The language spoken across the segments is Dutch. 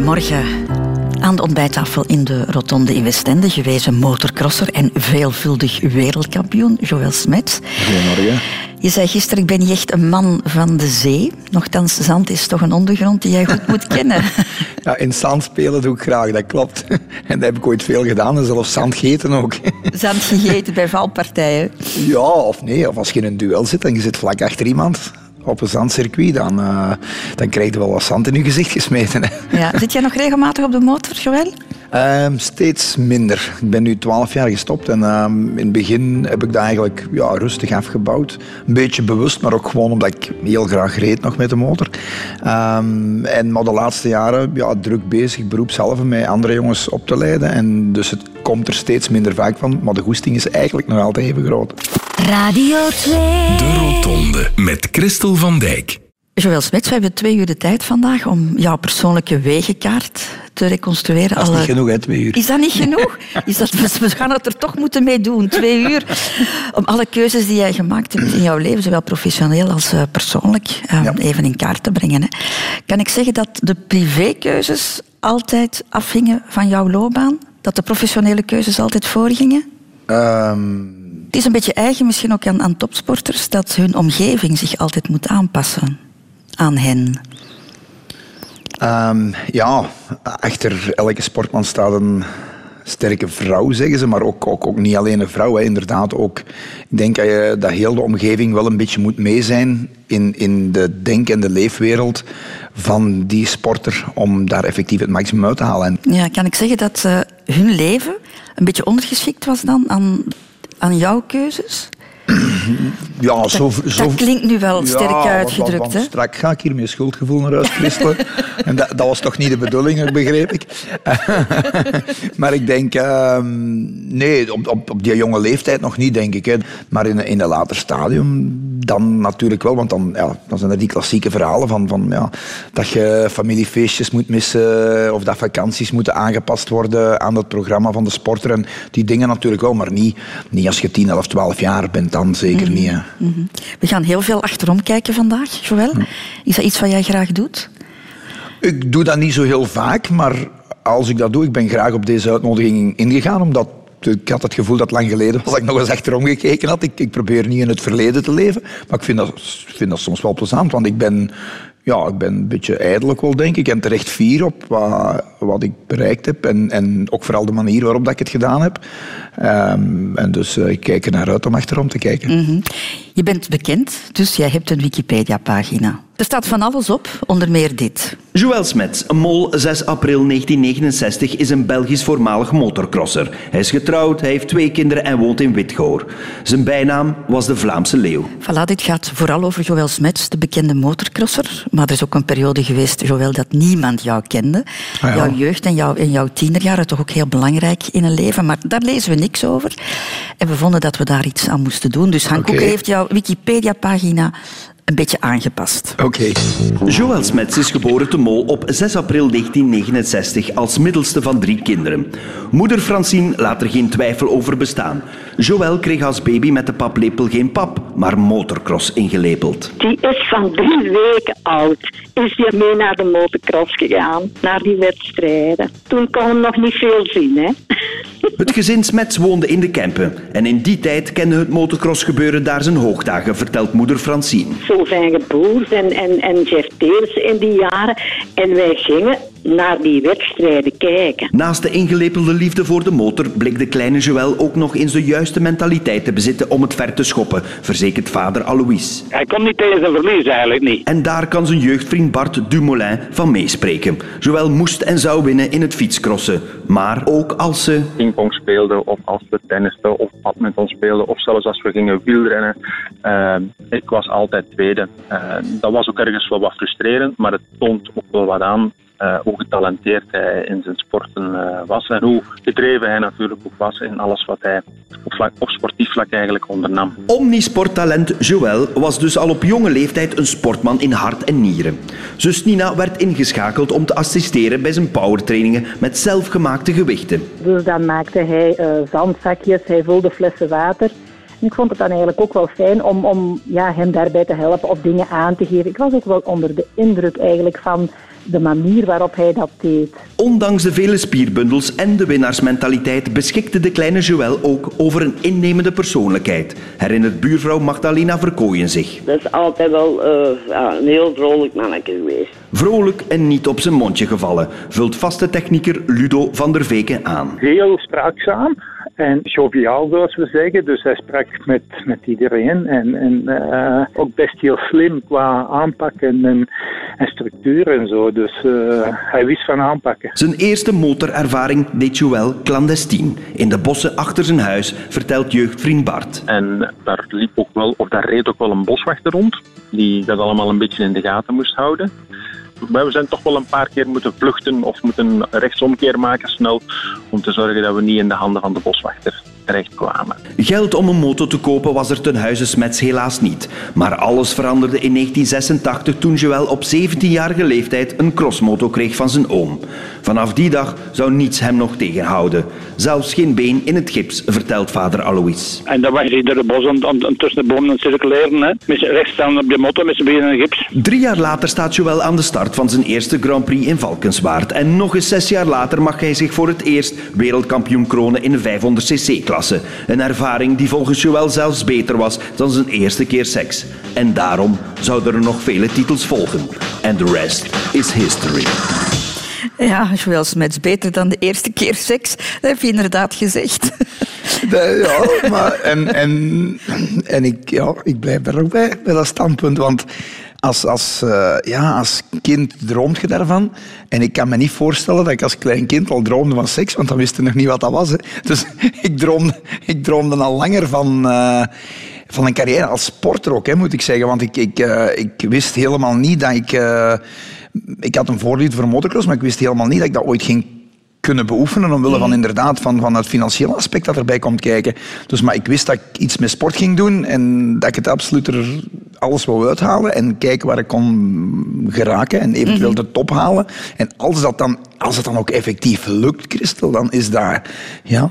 Goedemorgen. Aan de ontbijttafel in de Rotonde in Westende gewezen motorcrosser en veelvuldig wereldkampioen Joël Smets. Goedemorgen. Je zei gisteren, ik ben niet echt een man van de zee. Nochtans, zand is toch een ondergrond die jij goed moet kennen. Ja, in zand spelen doe ik graag, dat klopt. En dat heb ik ooit veel gedaan, en zelfs zand gegeten ook. Zand gegeten bij valpartijen. Ja, of nee, of als je in een duel zit en je zit vlak achter iemand op een zandcircuit, dan, uh, dan krijg je wel wat zand in je gezicht gesmeten. Hè. Ja. Zit jij nog regelmatig op de motor, Joël? Um, steeds minder. Ik ben nu twaalf jaar gestopt en um, in het begin heb ik dat eigenlijk ja, rustig afgebouwd. Een beetje bewust, maar ook gewoon omdat ik heel graag reed nog met de motor. Um, en maar de laatste jaren ja, druk bezig, beroep zelf met andere jongens op te leiden. En dus het komt er steeds minder vaak van, maar de goesting is eigenlijk nog altijd even groot. Radio 2. De Rotonde met Christel van Dijk. Joël Smets, we hebben twee uur de tijd vandaag om jouw persoonlijke wegenkaart te reconstrueren. Dat is niet genoeg, hè, twee uur. Is dat niet genoeg? Is dat, we gaan het er toch moeten mee doen, twee uur. Om alle keuzes die jij gemaakt hebt in jouw leven, zowel professioneel als uh, persoonlijk, ja. even in kaart te brengen. Hè. Kan ik zeggen dat de privékeuzes altijd afhingen van jouw loopbaan? Dat de professionele keuzes altijd voorgingen? Um... Het is een beetje eigen misschien ook aan, aan topsporters dat hun omgeving zich altijd moet aanpassen aan hen. Um, ja, achter elke sportman staat een sterke vrouw, zeggen ze, maar ook, ook, ook niet alleen een vrouw. Hè. Inderdaad, ook, ik denk dat, je, dat heel de omgeving wel een beetje moet mee zijn in, in de denk- en de leefwereld van die sporter om daar effectief het maximum uit te halen. Ja, kan ik zeggen dat uh, hun leven een beetje ondergeschikt was dan aan, aan jouw keuzes? Ja, zo, dat, zo, dat klinkt nu wel sterk ja, uitgedrukt. Hè? Strak ga ik hier met schuldgevoel naar huis christelen. en dat, dat, was toch niet de bedoeling, begreep ik. maar ik denk, uh, nee, op, op, op, die jonge leeftijd nog niet, denk ik. Hè. Maar in, in een later stadium dan natuurlijk wel. Want dan, ja, dan zijn er die klassieke verhalen van, van ja, dat je familiefeestjes moet missen of dat vakanties moeten aangepast worden aan het programma van de sporter. En die dingen natuurlijk wel, maar niet, niet als je 10, 11, 12 jaar bent, dan zeker mm -hmm. niet. Mm -hmm. We gaan heel veel achterom kijken vandaag, Joël. Mm. Is dat iets wat jij graag doet? Ik doe dat niet zo heel vaak, maar als ik dat doe, ik ben graag op deze uitnodiging ingegaan, omdat ik had het gevoel dat lang geleden was dat ik nog eens achterom gekeken had. Ik, ik probeer niet in het verleden te leven, maar ik vind dat, vind dat soms wel plezant, want ik ben, ja, ik ben een beetje ijdelijk wel, denk ik, en terecht fier op wat, wat ik bereikt heb en, en ook vooral de manier waarop dat ik het gedaan heb. Um, en dus uh, ik kijk er naar uit om achterom te kijken. -hmm. Je bent bekend, dus jij hebt een Wikipedia-pagina. Er staat van alles op, onder meer dit. Joël Smets, mol 6 april 1969, is een Belgisch voormalig motorcrosser. Hij is getrouwd, hij heeft twee kinderen en woont in Witgoor. Zijn bijnaam was de Vlaamse leeuw. Voilà, dit gaat vooral over Joël Smets, de bekende motorcrosser. Maar er is ook een periode geweest, Joël, dat niemand jou kende. Ah, ja. Jouw jeugd en, jouw, en jouw tienerjaren, toch ook heel belangrijk in een leven. Maar daar lezen we niks over. En we vonden dat we daar iets aan moesten doen. Dus Hank okay. heeft jouw Wikipedia-pagina een beetje aangepast. Oké. Okay. Joël Smets is geboren te Mol op 6 april 1969 als middelste van drie kinderen. Moeder Francine laat er geen twijfel over bestaan. Joël kreeg als baby met de paplepel geen pap, maar motocross ingelepeld. Die is van drie weken oud. Is hij mee naar de motocross gegaan, naar die wedstrijden. Toen kon hem nog niet veel zien, hè. Het gezin Smets woonde in de Kempen. En in die tijd kende het motocrossgebeuren daar zijn hoogdagen, vertelt moeder Francine. Sylvain Boers en, en, en Jeff Teels in die jaren. En wij gingen naar die wedstrijden kijken. Naast de ingelepelde liefde voor de motor bleek de kleine Joël ook nog eens de juiste mentaliteit te bezitten om het ver te schoppen, verzekert vader Alois. Hij komt niet tegen zijn verlies eigenlijk niet. En daar kan zijn jeugdvriend Bart Dumoulin van meespreken. Joël moest en zou winnen in het fietscrossen, maar ook als ze pingpong speelden of als we tennisten of badminton speelden of zelfs als we gingen wielrennen. Uh, ik was altijd tweede. Uh, dat was ook ergens wel wat frustrerend, maar het toont ook wel wat aan uh, hoe getalenteerd hij in zijn sporten uh, was en hoe gedreven hij natuurlijk ook was in alles wat hij op, vlak, op sportief vlak eigenlijk ondernam. Omnisporttalent Joël was dus al op jonge leeftijd een sportman in hart en nieren. Zus Nina werd ingeschakeld om te assisteren bij zijn powertrainingen met zelfgemaakte gewichten. Dus dan maakte hij uh, zandzakjes, hij vulde flessen water. En ik vond het dan eigenlijk ook wel fijn om, om ja, hem daarbij te helpen of dingen aan te geven. Ik was ook wel onder de indruk eigenlijk van de manier waarop hij dat deed. Ondanks de vele spierbundels en de winnaarsmentaliteit beschikte de kleine Joël ook over een innemende persoonlijkheid, herinnert buurvrouw Magdalena Verkooyen zich. Dat is altijd wel uh, ja, een heel vrolijk mannetje geweest. Vrolijk en niet op zijn mondje gevallen, vult vaste technieker Ludo van der Veken aan. Heel spraakzaam en joviaal, zoals we zeggen. Dus hij sprak met, met iedereen en, en uh, ook best heel slim qua aanpak en, en, en structuur en zo. Dus uh, hij wist van aanpakken. Zijn eerste motorervaring deed Joël clandestien. In de bossen achter zijn huis, vertelt jeugdvriend Bart. En daar liep ook wel, of daar reed ook wel een boswachter rond, die dat allemaal een beetje in de gaten moest houden we zijn toch wel een paar keer moeten vluchten of moeten rechtsomkeer maken snel om te zorgen dat we niet in de handen van de boswachter terechtkwamen. Geld om een motor te kopen was er ten huize Smets helaas niet. Maar alles veranderde in 1986 toen Joël op 17-jarige leeftijd een crossmoto kreeg van zijn oom. Vanaf die dag zou niets hem nog tegenhouden. Zelfs geen been in het gips, vertelt vader Alois. En dan was hij door de bos om, om, tussen de bomen te circuleren. Hè. Met rechts staan op de motor met zijn benen in gips. Drie jaar later staat Joël aan de start van zijn eerste Grand Prix in Valkenswaard. En nog eens zes jaar later mag hij zich voor het eerst wereldkampioen kronen in de 500cc-klasse. Een ervaring die volgens Joël zelfs beter was dan zijn eerste keer seks. En daarom zouden er nog vele titels volgen. And the rest is history. Ja, Joël Smets, beter dan de eerste keer seks. Dat heb je inderdaad gezegd. ja, maar en, en, en ik, ja, ik blijf er ook bij, bij dat standpunt. Want als, als, uh, ja, als kind droomt je daarvan. En ik kan me niet voorstellen dat ik als klein kind al droomde van seks, want dan wist je nog niet wat dat was. Hè. Dus ik droomde, ik droomde al langer van... Uh, van een carrière als sporter ook, hè, moet ik zeggen. Want ik, ik, uh, ik wist helemaal niet dat ik ik had een voorliefde voor motocross, maar ik wist helemaal niet dat ik dat ooit ging kunnen beoefenen omwille van mm. inderdaad van, van het financiële aspect dat erbij komt kijken. Dus, maar ik wist dat ik iets met sport ging doen en dat ik het absoluut er alles wou uithalen en kijken waar ik kon geraken en eventueel mhm. de top halen. En als dat dan, als het dan ook effectief lukt, Christel, dan is daar, ja,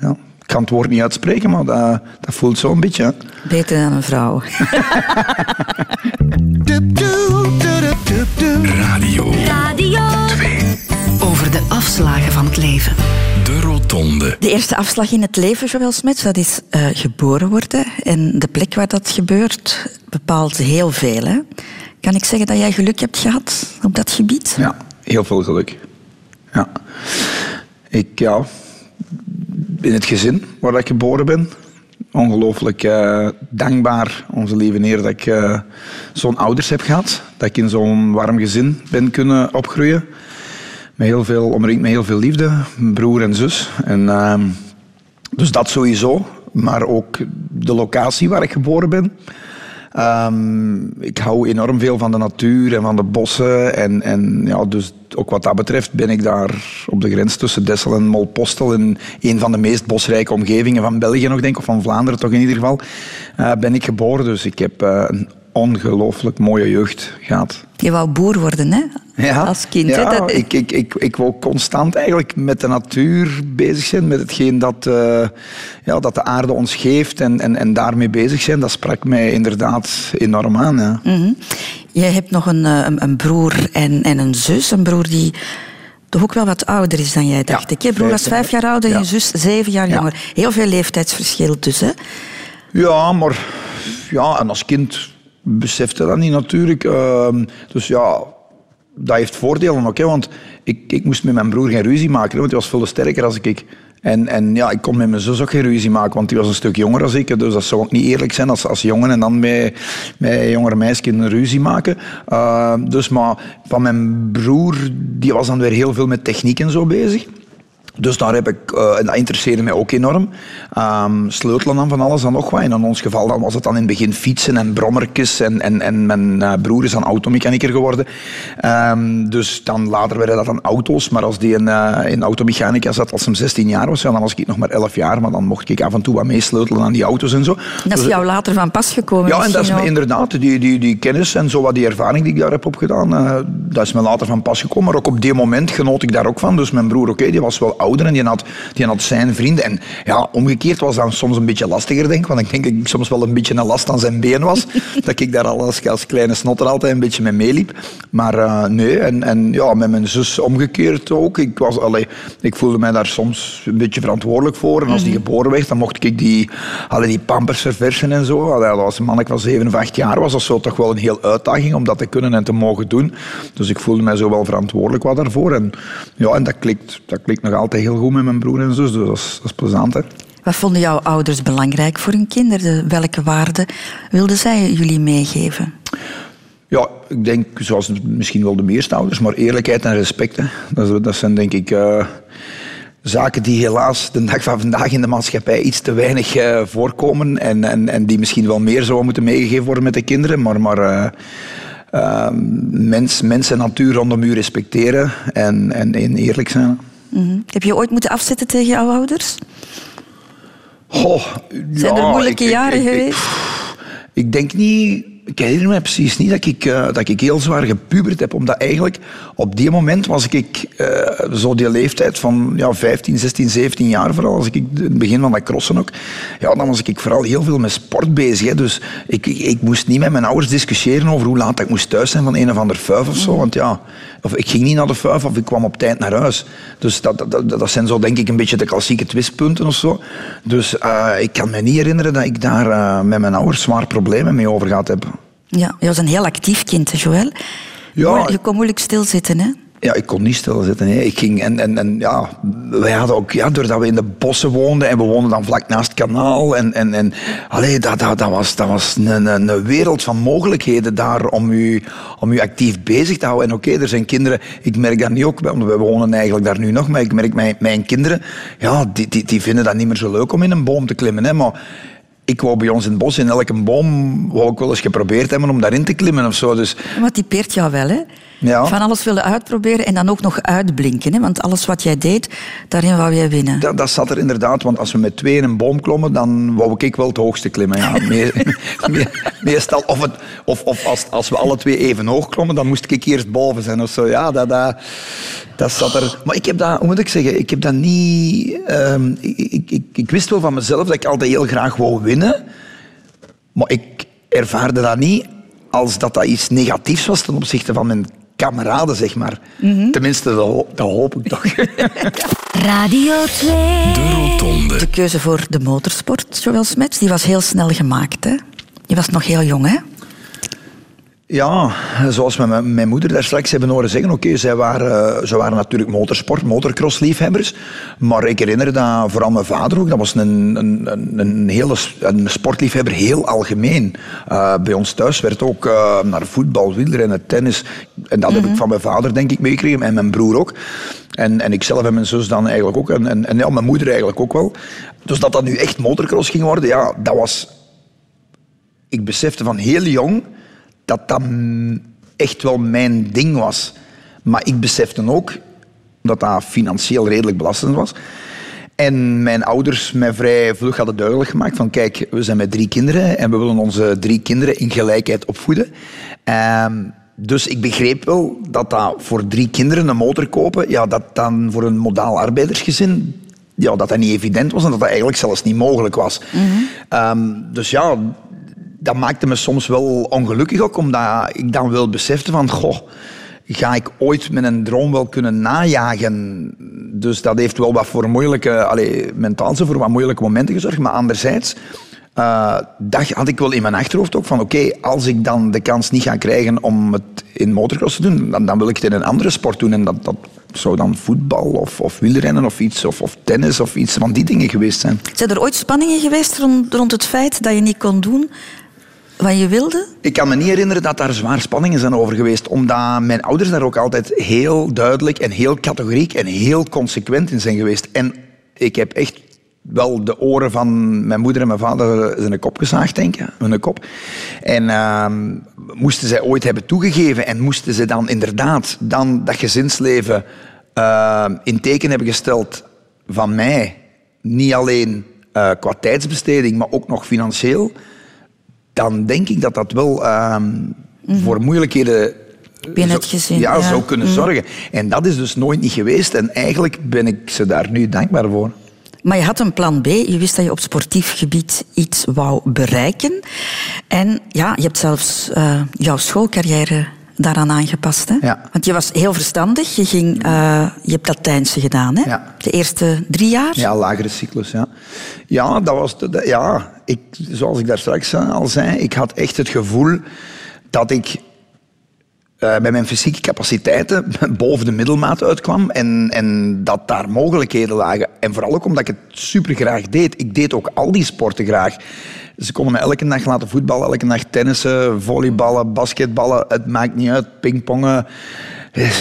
ja, ik kan het woord niet uitspreken, maar dat, dat voelt zo een beetje. Beter dan een vrouw. Radio. Radio 2. Over de afslagen van het leven. De Rotonde. De eerste afslag in het leven, Joël Smets, dat is uh, geboren worden. En de plek waar dat gebeurt bepaalt heel veel. Hè? Kan ik zeggen dat jij geluk hebt gehad op dat gebied? Ja, heel veel geluk. Ja. Ik, ja, in het gezin waar ik geboren ben, ongelooflijk uh, dankbaar, onze lieve Heer, dat ik uh, zo'n ouders heb gehad. Dat ik in zo'n warm gezin ben kunnen opgroeien. Met heel veel, omringd met heel veel liefde, broer en zus. En, uh, dus dat sowieso. Maar ook de locatie waar ik geboren ben. Um, ik hou enorm veel van de natuur en van de bossen. En, en ja, dus ook wat dat betreft ben ik daar op de grens tussen Dessel en Molpostel in een van de meest bosrijke omgevingen van België nog, denk ik, of van Vlaanderen toch in ieder geval, uh, ben ik geboren. Dus ik heb uh, een ongelooflijk mooie jeugd gehad. Je wou boer worden, hè? Ja, als kind. Ja, hè? Dat... ik, ik, ik, ik wou constant eigenlijk met de natuur bezig zijn, met hetgeen dat, uh, ja, dat de aarde ons geeft en, en, en daarmee bezig zijn. Dat sprak mij inderdaad enorm aan. Ja. Mm -hmm. Je hebt nog een, een, een broer en, en een zus. Een broer die toch ook wel wat ouder is dan jij, dacht ja, ik. Je broer was vijf jaar ouder en je zus zeven jaar jonger. Heel veel leeftijdsverschil hè? Ja, maar... Ja, en als kind besefte dat niet natuurlijk. Uh, dus ja, dat heeft voordelen ook. Want ik, ik moest met mijn broer geen ruzie maken, want hij was veel sterker als ik. En, en ja, ik kon met mijn zus ook geen ruzie maken, want die was een stuk jonger dan ik. Dus dat zou ook niet eerlijk zijn als, als jongen en dan met, met jongere meisjes een ruzie maken. Uh, dus maar van mijn broer, die was dan weer heel veel met techniek en zo bezig. Dus daar heb ik, uh, dat interesseerde mij ook enorm. Um, sleutelen dan van alles en nog wat. En in ons geval dan was het dan in het begin fietsen en brommertjes. En, en, en mijn uh, broer is dan automechaniker geworden. Um, dus dan later werden dat dan auto's. Maar als die in, uh, in automechanica zat als hij 16 jaar was, ja, dan was ik nog maar 11 jaar. Maar dan mocht ik af en toe wat meesleutelen aan die auto's en zo. Dat is dus, jou later van pas gekomen? Ja, en dat is me inderdaad, die, die, die kennis en zo wat die ervaring die ik daar heb opgedaan, dat is me later van pas gekomen. Maar ook op die moment genoot ik daar ook van. Dus mijn broer, oké, okay, die was wel ouder en die had, die had zijn vrienden. En ja, omgekeerd was dat soms een beetje lastiger, denk ik. Want ik denk dat ik soms wel een beetje een last aan zijn been was. dat ik daar al als, als kleine snotter altijd een beetje mee meeliep. Maar uh, nee, en, en ja, met mijn zus omgekeerd ook. Ik, was, allee, ik voelde mij daar soms een beetje verantwoordelijk voor. En als die mhm. geboren werd, dan mocht ik die, allee, die pampers verversen en zo. Allee, was een man, ik was 7 of 8 jaar, was dat zo toch wel een heel uitdaging om dat te kunnen en te mogen doen. Dus ik voelde mij zo wel verantwoordelijk wat daarvoor. En, ja, en dat, klikt, dat klikt nog altijd heel goed met mijn broer en zus. Dus dat is, dat is plezant. Hè. Wat vonden jouw ouders belangrijk voor hun kinderen? Welke waarden wilden zij jullie meegeven? Ja, ik denk, zoals misschien wel de meeste ouders, maar eerlijkheid en respect. Hè. Dat, dat zijn denk ik uh, zaken die helaas de dag van vandaag in de maatschappij iets te weinig uh, voorkomen. En, en, en die misschien wel meer zouden moeten meegegeven worden met de kinderen. Maar, maar uh, mens, mens en natuur rondom u respecteren en, en, en eerlijk zijn. Mm -hmm. Heb je ooit moeten afzetten tegen jouw ouders? Oh, Zijn er moeilijke jaren geweest? ik denk niet ik herinner me precies niet dat ik, uh, dat ik heel zwaar gepubert heb. Omdat eigenlijk op die moment was ik uh, zo die leeftijd van ja, 15, 16, 17 jaar vooral. Als ik het begin van dat crossen ook. Ja, dan was ik vooral heel veel met sport bezig. Hè. Dus ik, ik, ik, moest niet met mijn ouders discussiëren over hoe laat ik moest thuis zijn van een of ander vuif of zo. Mm. Want ja, of ik ging niet naar de vuif of ik kwam op tijd naar huis. Dus dat, dat, dat zijn zo denk ik een beetje de klassieke twistpunten of zo. Dus uh, ik kan me niet herinneren dat ik daar met mijn ouders zwaar problemen mee over gehad heb. Ja, je was een heel actief kind, Joël. Ja. Je kon moeilijk stilzitten, hè? Ja, ik kon niet stilzitten. Hè. Ik ging, en, en, en ja, wij hadden ook, ja, doordat we in de bossen woonden en we woonden dan vlak naast het kanaal. En, en, en allee, dat, dat, dat was, dat was een, een wereld van mogelijkheden daar om u, om u actief bezig te houden. En oké, er zijn kinderen, ik merk dat niet ook, want we wonen eigenlijk daar nu nog, maar ik merk mijn, mijn kinderen, ja, die, die, die vinden dat niet meer zo leuk om in een boom te klimmen. Hè. Maar ik wou bij ons in het bos, in elke boom, wou ik wel eens geprobeerd hebben om daarin te klimmen of zo. Dus... Maar typeert jou wel, hè? Ja. Van alles willen uitproberen en dan ook nog uitblinken. Hè? Want alles wat jij deed, daarin wou jij winnen. Dat, dat zat er inderdaad, want als we met twee in een boom klommen, dan wou ik wel het hoogste klimmen. Ja. meestal, of, het, of, of als, als we alle twee even hoog klommen, dan moest ik eerst boven zijn of zo. Ja, dat, dat, dat zat er. Maar ik heb dat, hoe moet ik zeggen, ik heb dat niet. Um, ik, ik, ik wist wel van mezelf dat ik altijd heel graag wou winnen. Maar ik ervaarde dat niet als dat dat iets negatiefs was ten opzichte van mijn kameraden, zeg maar. Mhm. Tenminste, dat, dat, hoop ik toch. Radio 2. De Rotonde. De keuze voor de motorsport, Joël Smets, die was heel snel gemaakt. Hè? Je was nog heel jong, hè? Ja, zoals mijn, mijn moeder daar straks hebben horen zeggen. Oké, zij waren, ze waren natuurlijk motorsport, motocross-liefhebbers. Maar ik herinner dat vooral mijn vader ook. Dat was een, een, een hele een sportliefhebber, heel algemeen. Uh, bij ons thuis werd ook uh, naar voetbal, wielrennen, tennis. En dat heb ik mhm. van mijn vader, denk ik, meegekregen. En mijn broer ook. En, en ik zelf en mijn zus dan eigenlijk ook. En, en, en ja, mijn moeder eigenlijk ook wel. Dus dat dat nu echt motocross ging worden, ja, dat was... Ik besefte van heel jong dat dat echt wel mijn ding was. Maar ik besefte ook dat dat financieel redelijk belastend was. En mijn ouders mij vrij vlug hadden duidelijk gemaakt van kijk, we zijn met drie kinderen en we willen onze drie kinderen in gelijkheid opvoeden. Ehm, dus ik begreep wel dat dat voor drie kinderen een motor kopen, ja, dat dan voor een modaal arbeidersgezin, ja, dat dat niet evident was en dat dat eigenlijk zelfs niet mogelijk was. Mhm. Ehm, dus ja, dat maakte me soms wel ongelukkig ook, omdat ik dan wel besefte van, goh, ga ik ooit mijn droom wel kunnen najagen? Dus dat heeft wel wat voor moeilijke, allez, mentaal voor wat moeilijke momenten gezorgd. Maar anderzijds uh, dat had ik wel in mijn achterhoofd ook van oké, als ik dan de kans niet ga krijgen om het in motocross te doen, dan, dan wil ik het in een andere sport doen. En dat, dat zou dan voetbal of, of wielrennen of iets, of, of tennis of iets van die dingen geweest zijn. Zijn er ooit spanningen geweest rond, rond het feit dat je niet kon doen wat je wilde? Ik kan me niet herinneren dat daar zwaar spanningen zijn over geweest, omdat mijn ouders daar ook altijd heel duidelijk en heel categoriek en heel consequent in zijn geweest. En ik heb echt wel de oren van mijn moeder en mijn vader zijn kop gezaagd, denk ik. Hun kop. En uh, moesten zij ooit hebben toegegeven en moesten ze dan inderdaad dan dat gezinsleven uh, in teken hebben gesteld van mij, niet alleen uh, qua tijdsbesteding, maar ook nog financieel, dan denk ik dat dat wel ehm, voor moeilijkheden gezien? Ja, zou kunnen zorgen. En dat is dus nooit niet geweest. En eigenlijk ben ik ze daar nu dankbaar voor. Maar je had een plan B. Je wist dat je op sportief gebied iets wou bereiken. En ja, je hebt zelfs uh, jouw schoolcarrière daaraan aangepast. Hè? Ja. Want je was heel verstandig. Je, ging, uh, je hebt Latijnse gedaan, hè? Ja. De eerste drie jaar? Ja, lagere cyclus, ja. Ja, dat was... De, ja, ik, zoals ik daar straks al zei, ik had echt het gevoel dat ik uh, met mijn fysieke capaciteiten boven de middelmaat uitkwam en, en dat daar mogelijkheden lagen. En vooral ook omdat ik het super graag deed. Ik deed ook al die sporten graag. Ze konden me elke dag laten voetballen, elke dag tennissen, volleyballen, basketballen. Het maakt niet uit, pingpongen.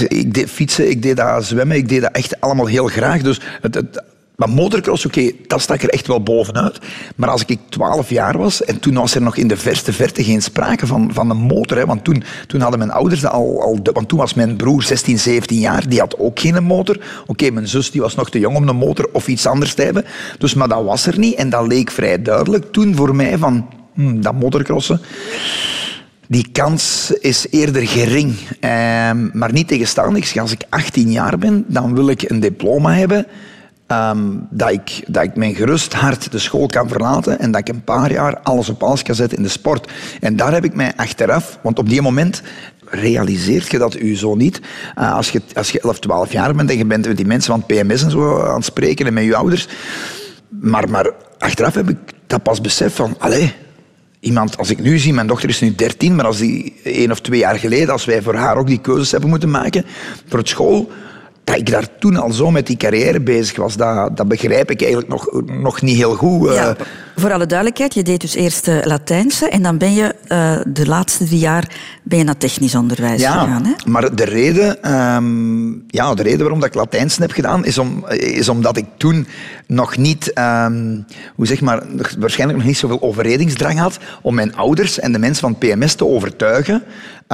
Ik deed fietsen, ik deed dat zwemmen, ik deed dat echt allemaal heel graag. Dus het, het maar motocross, oké, dat stak er echt wel bovenuit. Maar als ik 12 jaar was, en toen was er nog in de verste verte geen sprake van, van een motor. Hè, want toen, toen hadden mijn ouders al, al... Want toen was mijn broer 16, 17 jaar, die had ook geen motor. Oké, mijn zus die was nog te jong om een motor of iets anders te hebben. Dus, maar dat was er niet. En dat leek vrij duidelijk toen voor mij van... Hmm, dat motocrossen die kans is eerder gering. Eh, maar niet tegenstandig. Als ik 18 jaar ben, dan wil ik een diploma hebben Um, dat, ik, dat ik mijn gerust hart de school kan verlaten en dat ik een paar jaar alles op alles kan zetten in de sport. En daar heb ik mij achteraf, want op die moment realiseert je dat u zo niet. Uh, als, je, als je 11, 12 jaar bent en je bent met die mensen van PMS en zo aan het spreken en met je ouders. Maar, maar achteraf heb ik dat pas besef van, allee, iemand, als ik nu zie, mijn dochter is nu 13, maar als die één of twee jaar geleden, als wij voor haar ook die keuzes hebben moeten maken voor het school dat ik daar toen al zo met die carrière bezig was, dat, dat begrijp ik eigenlijk nog, nog niet heel goed. Ja, eh. voor alle duidelijkheid, je deed dus eerst uh, Latijnse en dan ben je uh, de laatste drie jaar ben je naar technisch onderwijs ja, gegaan. Hè? maar de reden, um, ja, de reden waarom dat ik Latijnse heb gedaan, is, om, is omdat ik toen nog niet, um, hoe zeg maar, waarschijnlijk nog niet zoveel overredingsdrang had om mijn ouders en de mensen van PMS te overtuigen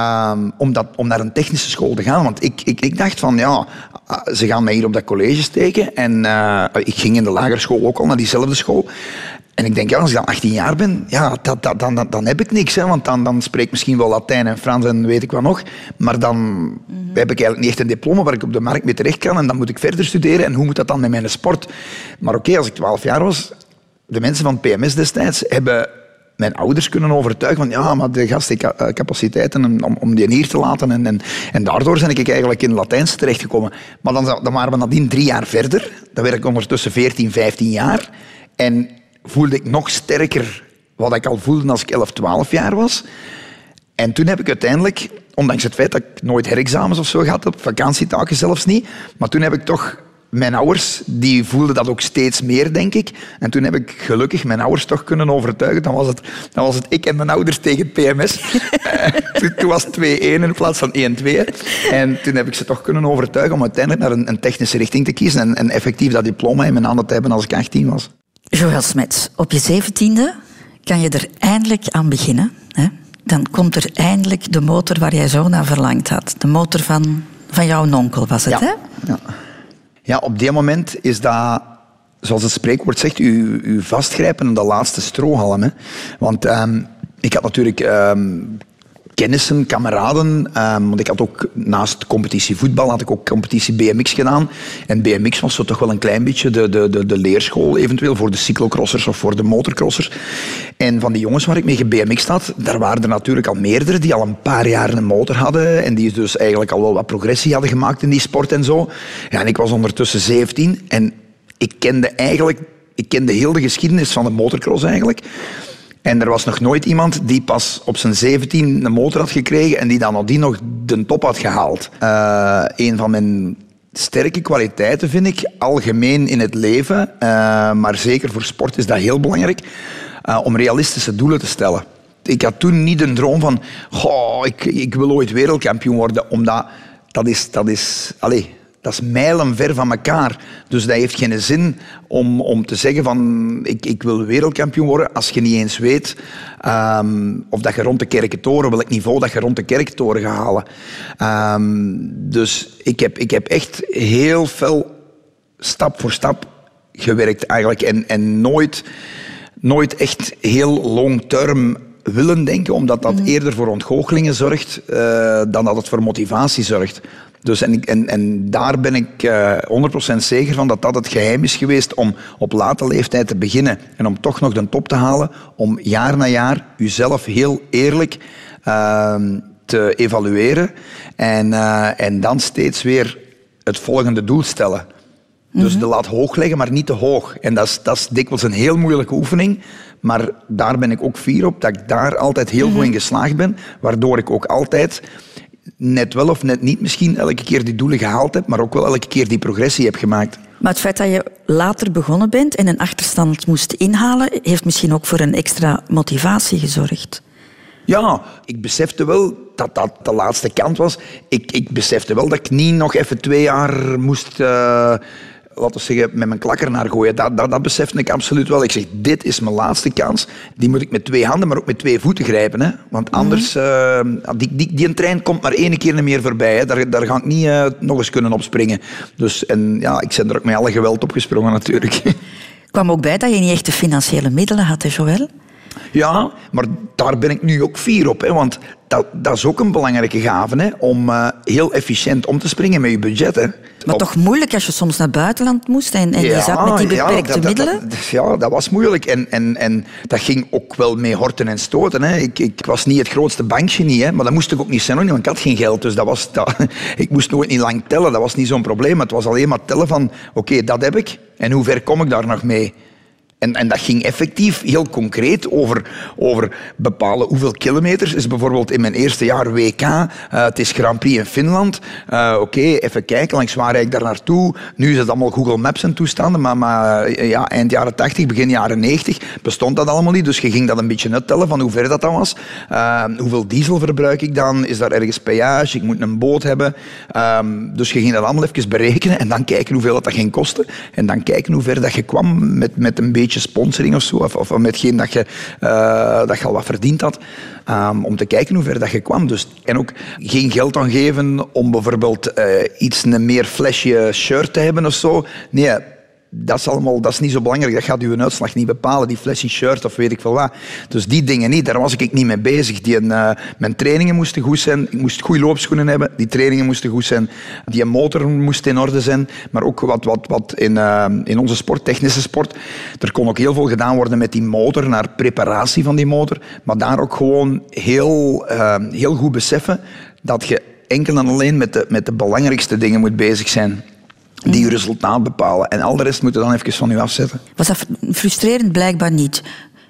um, om, dat, om naar een technische school te gaan. Want ik, ik, ik dacht van, ja, Ah, ze gaan mij hier op dat college steken. En uh, ik ging in de lagere school ook al naar diezelfde school. En ik denk, ja, als ik dan 18 jaar ben, ja, dat, dat, dan, dan heb ik niks. Hè, want dan, dan spreek ik misschien wel Latijn en Frans en weet ik wat nog. Maar dan mm -hmm. heb ik eigenlijk niet echt een diploma waar ik op de markt mee terecht kan. En dan moet ik verder studeren. En hoe moet dat dan met mijn sport? Maar oké, okay, als ik 12 jaar was, de mensen van PMS destijds hebben mijn ouders kunnen overtuigen van ja, maar de gast eh, capaciteiten om, om die hier te laten. En, en, en daardoor ben ik eigenlijk in Latijns terechtgekomen. Maar dan, dan waren we nadien drie jaar verder. Dan werd ik ondertussen 14, 15 jaar. En voelde ik nog sterker wat ik al voelde als ik 11, 12 jaar was. En toen heb ik uiteindelijk, ondanks het feit dat ik nooit herexamens of zo gehad heb, vakantietaken zelfs niet, maar toen heb ik toch mijn ouders die voelden dat ook steeds meer, denk ik. En toen heb ik gelukkig mijn ouders toch kunnen overtuigen. Dan was het, dan was het ik en mijn ouders tegen het PMS. Eh, toen, toen, was het 2-1 in plaats van 1-2. En toen heb ik ze toch kunnen overtuigen om uiteindelijk naar een, een technische richting te kiezen en, en, effectief dat diploma in mijn handen te hebben als ik 18 was. Joël Smets, op je zeventiende kan je er eindelijk aan beginnen. Hè? Dan komt er eindelijk de motor waar jij zo naar verlangd had. De motor van, van jouw nonkel was het, ja. hè? Ja. Ja, op die moment is dat, zoals het spreekwoord zegt, u, vastgrijpen aan de laatste strohalm. Hè. Want um, ik had natuurlijk um, kennissen, kameraden. Um, want ik had ook naast competitie voetbal had ik ook competitie BMX gedaan. En BMX was zo toch wel een klein beetje de, de, de, de leerschool eventueel voor de cyclocrossers of voor de motorcrossers. En van die jongens waar ik mee BMX had, daar waren er natuurlijk al meerdere die al een paar jaar een motor hadden en die dus eigenlijk al wel wat progressie hadden gemaakt in die sport en zo. Ja, en ik was ondertussen 17 en ik kende eigenlijk ik kende heel de geschiedenis van de motocross eigenlijk. En er was nog nooit iemand die pas op zijn 17 een motor had gekregen en die dan nadien nog de top had gehaald. Uh, een van mijn sterke kwaliteiten vind ik, algemeen in het leven, uh, maar zeker voor sport is dat heel belangrijk, uh, om realistische doelen te stellen. Ik had toen niet een droom van, goh, ik, ik wil ooit wereldkampioen worden, omdat dat is, dat is, allez, dat is mijlenver van elkaar. Dus dat heeft geen zin om, om te zeggen van ik, ik wil wereldkampioen worden als je niet eens weet um, of dat je rond de kerkentoren, welk niveau dat je rond de kerkentoren gaat halen. Um, dus ik heb, ik heb echt heel veel stap voor stap gewerkt eigenlijk en, en nooit, nooit echt heel long term willen denken, omdat dat eerder voor ontgoochelingen zorgt uh, dan dat het voor motivatie zorgt. Dus en, en, en daar ben ik uh, eh, 100% zeker van dat dat het geheim is geweest om op late leeftijd te beginnen en om toch nog de top te halen, om jaar na jaar uzelf heel eerlijk uh, te evalueren en, uh, en dan steeds weer het volgende doel stellen. Dus mhm. de lat hoog leggen, maar niet te hoog. En dat is, dat is dikwijls een heel moeilijke oefening. Maar daar ben ik ook fier op, dat ik daar altijd heel goed in mhm. geslaagd ben. Waardoor ik ook altijd net wel of net niet misschien elke keer die doelen gehaald heb, maar ook wel elke keer die progressie heb gemaakt. Maar het feit dat je later begonnen bent en een achterstand moest inhalen, heeft misschien ook voor een extra motivatie gezorgd. Ja, ik besefte wel dat dat de laatste kant was. Ik, ik besefte wel dat ik niet nog even twee jaar moest... Uh, laten we zeggen, met mijn klakker naar gooien. Dat, dat, dat besefte ik absoluut wel. Ik zeg, dit is mijn laatste kans. Die moet ik met twee handen, maar ook met twee voeten grijpen. Hè. Want mhm. anders, uh, die, die, die trein komt maar één keer meer voorbij. Hè. Daar, daar ga ik niet uh, nog eens kunnen opspringen. Dus, en ja, ik ben er ook met alle geweld opgesprongen natuurlijk. kwam ook bij dat je niet echt de financiële middelen had, hè, Joël? Ja, maar daar ben ik nu ook fier op. Hè, want dat, dat is ook een belangrijke gave, hè, om uh, heel efficiënt om te springen met je budget. Hè. Maar toch moeilijk als je soms naar buitenland moest en, en ja, je zat met die beperkte ja, dat, middelen? Dat, ja, dat was moeilijk. En, en, en dat ging ook wel mee horten en stoten. Hè. Ik, ik was niet het grootste bankgenie, hè, maar dat moest ik ook niet zijn, want ik had geen geld. Dus dat was, dat, ik moest nooit niet lang tellen, dat was niet zo'n probleem. Het was alleen maar tellen van, oké, dat heb ik. En hoe ver kom ik daar nog mee? En, en, dat ging effectief heel concreet over, over bepalen hoeveel kilometers. Is bijvoorbeeld in mijn eerste jaar WK, eh, het is Grand Prix in Finland. Uh, Oké, even kijken, langs waar ik daar naartoe? Nu is het allemaal Google Maps en toestanden, maar, maar eh, ja, eind jaren 80, begin jaren 90 bestond dat allemaal niet. Dus je ging dat een beetje uittellen van hoe ver dat dan was. Uh, hoeveel diesel verbruik ik dan? Is daar ergens peage? Ik moet een boot hebben. Um, dus je ging dat allemaal even berekenen en dan kijken hoeveel dat, dat ging kosten. En dan kijken hoe ver dat je kwam met, met een beetje sponsoring of zo, of, of met dat je, uh, dat je al wat verdiend had, um, om te kijken hoe ver dat je kwam. Dus, en ook geen geld aan geven om bijvoorbeeld uh, iets een meer flesje shirt te hebben of zo. Nee, dat is allemaal dat is niet zo belangrijk. Dat gaat uw uitslag niet bepalen, die flashy shirt of weet ik veel wat. Dus die dingen niet, daar was ik niet mee bezig. Die, uh, mijn trainingen moesten goed zijn. Ik moest goede loopschoenen hebben. Die trainingen moesten goed zijn. Die motor moest in orde zijn. Maar ook wat, wat, wat in, uh, in onze sport, technische sport. Er kon ook heel veel gedaan worden met die motor, naar preparatie van die motor. Maar daar ook gewoon heel, uh, heel goed beseffen dat je enkel en alleen met de, met de belangrijkste dingen moet bezig zijn die je resultaat bepalen. En al de rest moet je dan even van je afzetten. Was dat frustrerend? Blijkbaar niet.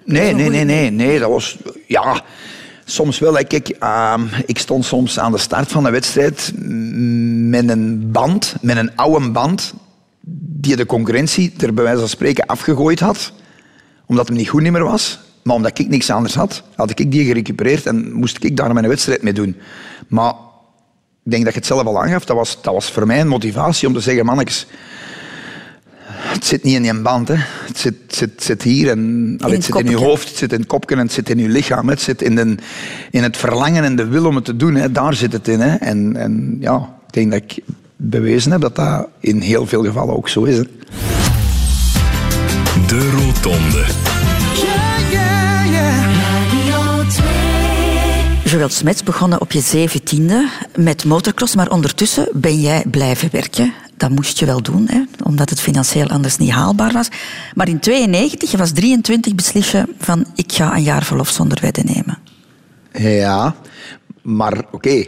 Nee, nee, nee, nee, nee. Dat was... Ja, soms wel. Kijk, uh, ik stond soms aan de start van een wedstrijd met een band, met een oude band, die de concurrentie er bij wijze van spreken afgegooid had, omdat hem niet goed meer was. Maar omdat ik niks anders had, had ik die gerecupereerd en moest ik daar mijn wedstrijd mee doen. Maar ik denk dat je het zelf al aangaf, dat was, dat was voor mij een motivatie om te zeggen, mannetjes, het zit niet in je band, hè. Het, zit, zit, zit hier en allee, het zit in je hoofd, het zit in het kopje en het zit in je lichaam. Het zit in, de, in het verlangen en de wil om het te doen. Hè. Daar zit het in. Hè. En, en ja, ik denk dat ik bewezen heb dat dat in heel veel gevallen ook zo is. Hè. De Rotonde. Joël Smets begonnen op je zeventiende met motocross, maar ondertussen ben jij blijven werken. Dat moest je wel doen, hè, omdat het financieel anders niet haalbaar was. Maar in 92, je was 23, beslis je van ik ga een jaar verlof zonder wedden nemen. Ja, maar oké,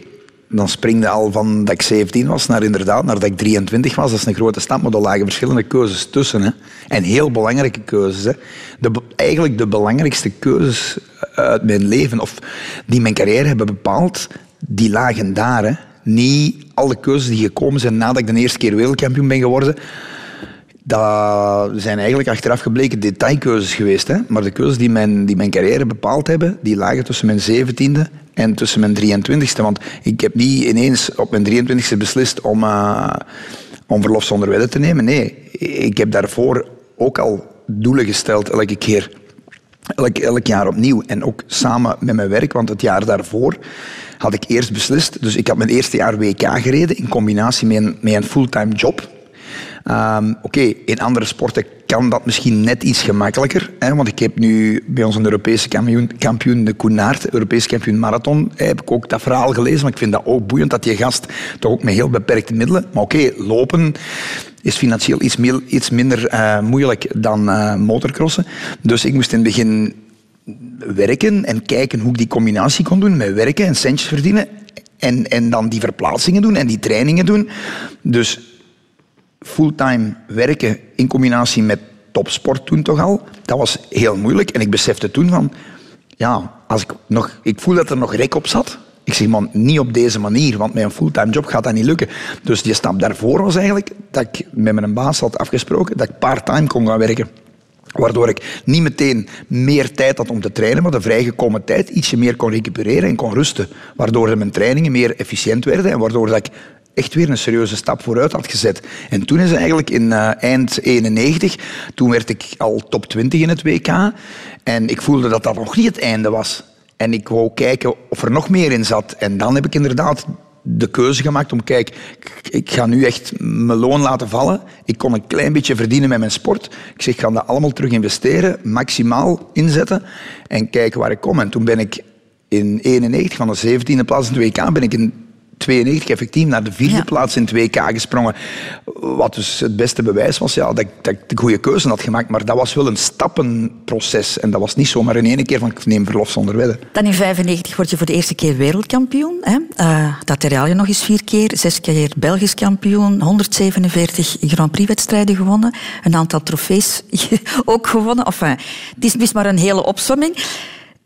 dan springde al van dat ik 17 was naar inderdaad, naar dat ik 23 was. Dat is een grote stap, maar er lagen verschillende keuzes tussen. Hè. En heel belangrijke keuzes. Hè. De, eigenlijk de belangrijkste keuzes uit mijn leven, of die mijn carrière hebben bepaald, die lagen daar. Hè. Niet alle keuzes die gekomen zijn nadat ik de eerste keer wereldkampioen ben geworden, dat zijn eigenlijk achteraf gebleken detailkeuzes geweest. Hè? Maar de keuzes die mijn, die mijn carrière bepaald hebben, die lagen tussen mijn zeventiende en tussen mijn 23ste. Want ik heb niet ineens op mijn 23ste beslist om, uh, om verlof zonder wedden te nemen. Nee, ik heb daarvoor ook al doelen gesteld elke keer. Elk, elk jaar opnieuw. En ook samen met mijn werk, want het jaar daarvoor had ik eerst beslist. Dus ik had mijn eerste jaar WK gereden in combinatie met met een fulltime job. Ehm, oké, in andere sporten kan dat misschien net iets gemakkelijker. Hè, want ik heb nu bij ons een Europese kampioen, kampioen de Koenaert, Europese kampioen marathon, heb ik ook dat verhaal gelezen. Maar ik vind dat ook boeiend dat die gast toch ook met heel beperkte middelen. Maar oké, lopen is financieel iets, iets minder uh, moeilijk dan uh, motocrossen. Dus ik moest in het begin werken en kijken hoe ik die combinatie kon doen met werken en centjes verdienen en, en dan die verplaatsingen doen en die trainingen doen. Dus fulltime werken in combinatie met topsport toen toch al, dat was heel moeilijk. En ik besefte toen van, ja, als ik, nog, ik voel dat er nog rek op zat. Ik zeg, man, niet op deze manier, want met een fulltime job gaat dat niet lukken. Dus die stap daarvoor was eigenlijk dat ik met mijn baas had afgesproken dat ik part-time kon gaan werken. Waardoor ik niet meteen meer tijd had om te trainen, maar de vrijgekomen tijd ietsje meer kon recupereren en kon rusten. Waardoor mijn trainingen meer efficiënt werden en waardoor dat ik echt weer een serieuze stap vooruit had gezet. En toen is eigenlijk in uh, eind 91, toen werd ik al top 20 in het WK. En ik voelde dat dat nog niet het einde was. En ik wou kijken of er nog meer in zat. En dan heb ik inderdaad de keuze gemaakt om, kijk, ik ga nu echt mijn loon laten vallen. Ik kon een klein beetje verdienen met mijn sport. Ik zeg, ik ga dat allemaal terug investeren, maximaal inzetten en kijken waar ik kom. En toen ben ik in 91 van de 17e plaats in de WK ben ik in 92 effectief naar de vierde plaats in het WK gesprongen. Wat dus het beste bewijs was ja, dat, ik, dat ik de goede keuze had gemaakt. Maar dat was wel een stappenproces. En dat was niet zomaar in één keer van ik neem verlof zonder wedden. Dan in 95 word je voor de eerste keer wereldkampioen. Hè? Uh, dat herhaal je nog eens vier keer. Zes keer Belgisch kampioen. 147 Grand Prix wedstrijden gewonnen. Een aantal trofees ook gewonnen. Enfin, het is, het is maar een hele opsomming.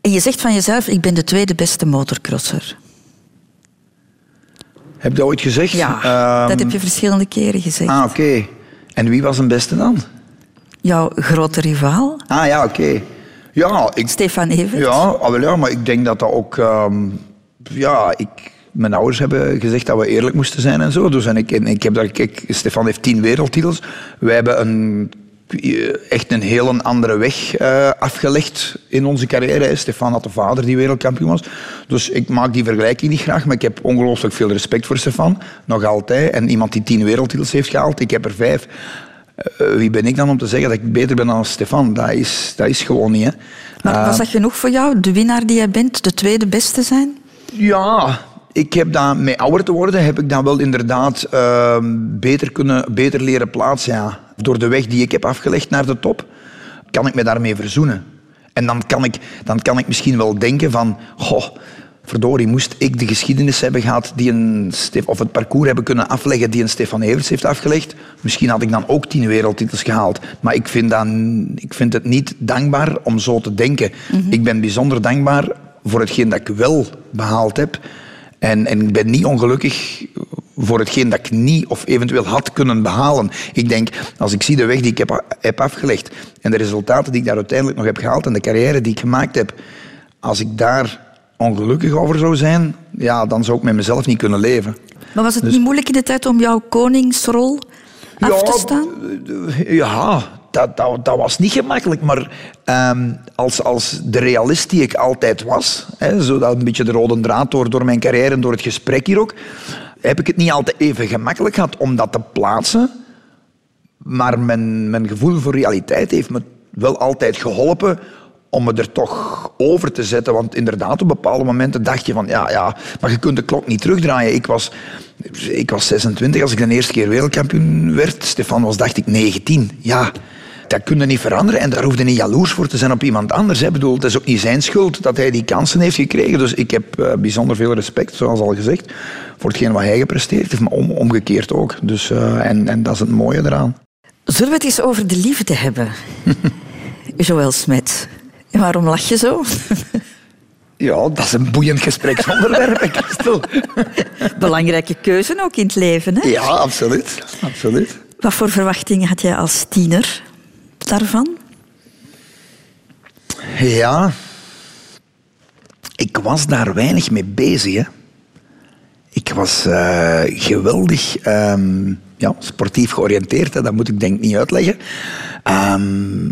En je zegt van jezelf, ik ben de tweede beste motorcrosser. Heb je dat ooit gezegd? Ja, dat heb je ehm, verschillende keren gezegd. Ah, oké. En wie was een beste dan? Jouw grote rivaal. Ah, ja, oké. Ja, ik... Stefan Evert. Ja, ah, ja, maar ik denk dat dat ook... Um, ja, ik, mijn ouders hebben gezegd dat we eerlijk moesten zijn en zo. Dus en ik, en ik heb daar... Kijk, Stefan heeft tien wereldtitels. Wij hebben een echt een heel andere weg uh, afgelegd in onze carrière. Stefan had de vader die wereldkampioen was. Dus ik maak die vergelijking niet graag, maar ik heb ongelooflijk veel respect voor Stefan. Nog altijd. En iemand die tien wereldtitels heeft gehaald, ik heb er vijf. Uh, wie ben ik dan om te zeggen dat ik beter ben dan Stefan? Dat is, dat is gewoon niet. Hè. Maar was dat genoeg voor jou, de winnaar die jij bent, de tweede beste zijn? Ja, ik heb dat, met ouder te worden, heb ik dan wel inderdaad uh, beter, kunnen, beter leren plaatsen. Ja. Door de weg die ik heb afgelegd naar de top, kan ik me daarmee verzoenen. En dan kan ik, dan kan ik misschien wel denken van... Goh, verdorie, moest ik de geschiedenis hebben gehad die een, of het parcours hebben kunnen afleggen die een Stefan Everts heeft afgelegd, misschien had ik dan ook tien wereldtitels gehaald. Maar ik vind, dan, ik vind het niet dankbaar om zo te denken. Mhm. Ik ben bijzonder dankbaar voor hetgeen dat ik wel behaald heb. En, en ik ben niet ongelukkig voor hetgeen dat ik niet of eventueel had kunnen behalen. Ik denk, als ik zie de weg die ik heb, heb afgelegd en de resultaten die ik daar uiteindelijk nog heb gehaald en de carrière die ik gemaakt heb, als ik daar ongelukkig over zou zijn, ja, dan zou ik met mezelf niet kunnen leven. Maar was het dus- niet moeilijk in de tijd om jouw koningsrol af te staan? Ja, dat, dat, dat, was niet gemakkelijk, maar ehm, als, als de realist die ik altijd was, hè, zo dat een beetje de rode draad door, door mijn carrière en door het gesprek hier ook, heb ik het niet altijd even gemakkelijk gehad om dat te plaatsen. Maar mijn, mijn gevoel voor realiteit heeft me wel altijd geholpen om me er toch over te zetten. Want inderdaad, op bepaalde momenten dacht je van... Ja, ja, maar je kunt de klok niet terugdraaien. Ik was, ik was 26 als ik de eerste keer wereldkampioen werd. Stefan was, dacht ik, 19. Ja, dat kun je niet veranderen. En daar hoefde niet jaloers voor te zijn op iemand anders. Ik bedoel, het is ook niet zijn schuld dat hij die kansen heeft gekregen. Dus ik heb uh, bijzonder veel respect, zoals al gezegd, voor hetgeen wat hij gepresteerd heeft. Maar om, omgekeerd ook. Dus, uh, en, en dat is het mooie eraan. Zullen we het eens over de liefde hebben? Joël Smet. Waarom lach je zo? Ja, dat is een boeiend gespreksonderwerp, Christel. Belangrijke keuze ook in het leven, hè? Ja, absoluut. absoluut. Wat voor verwachtingen had jij als tiener daarvan? Ja, ik was daar weinig mee bezig. Hè. Ik was uh, geweldig um, ja, sportief georiënteerd, hè. dat moet ik denk niet uitleggen. Um,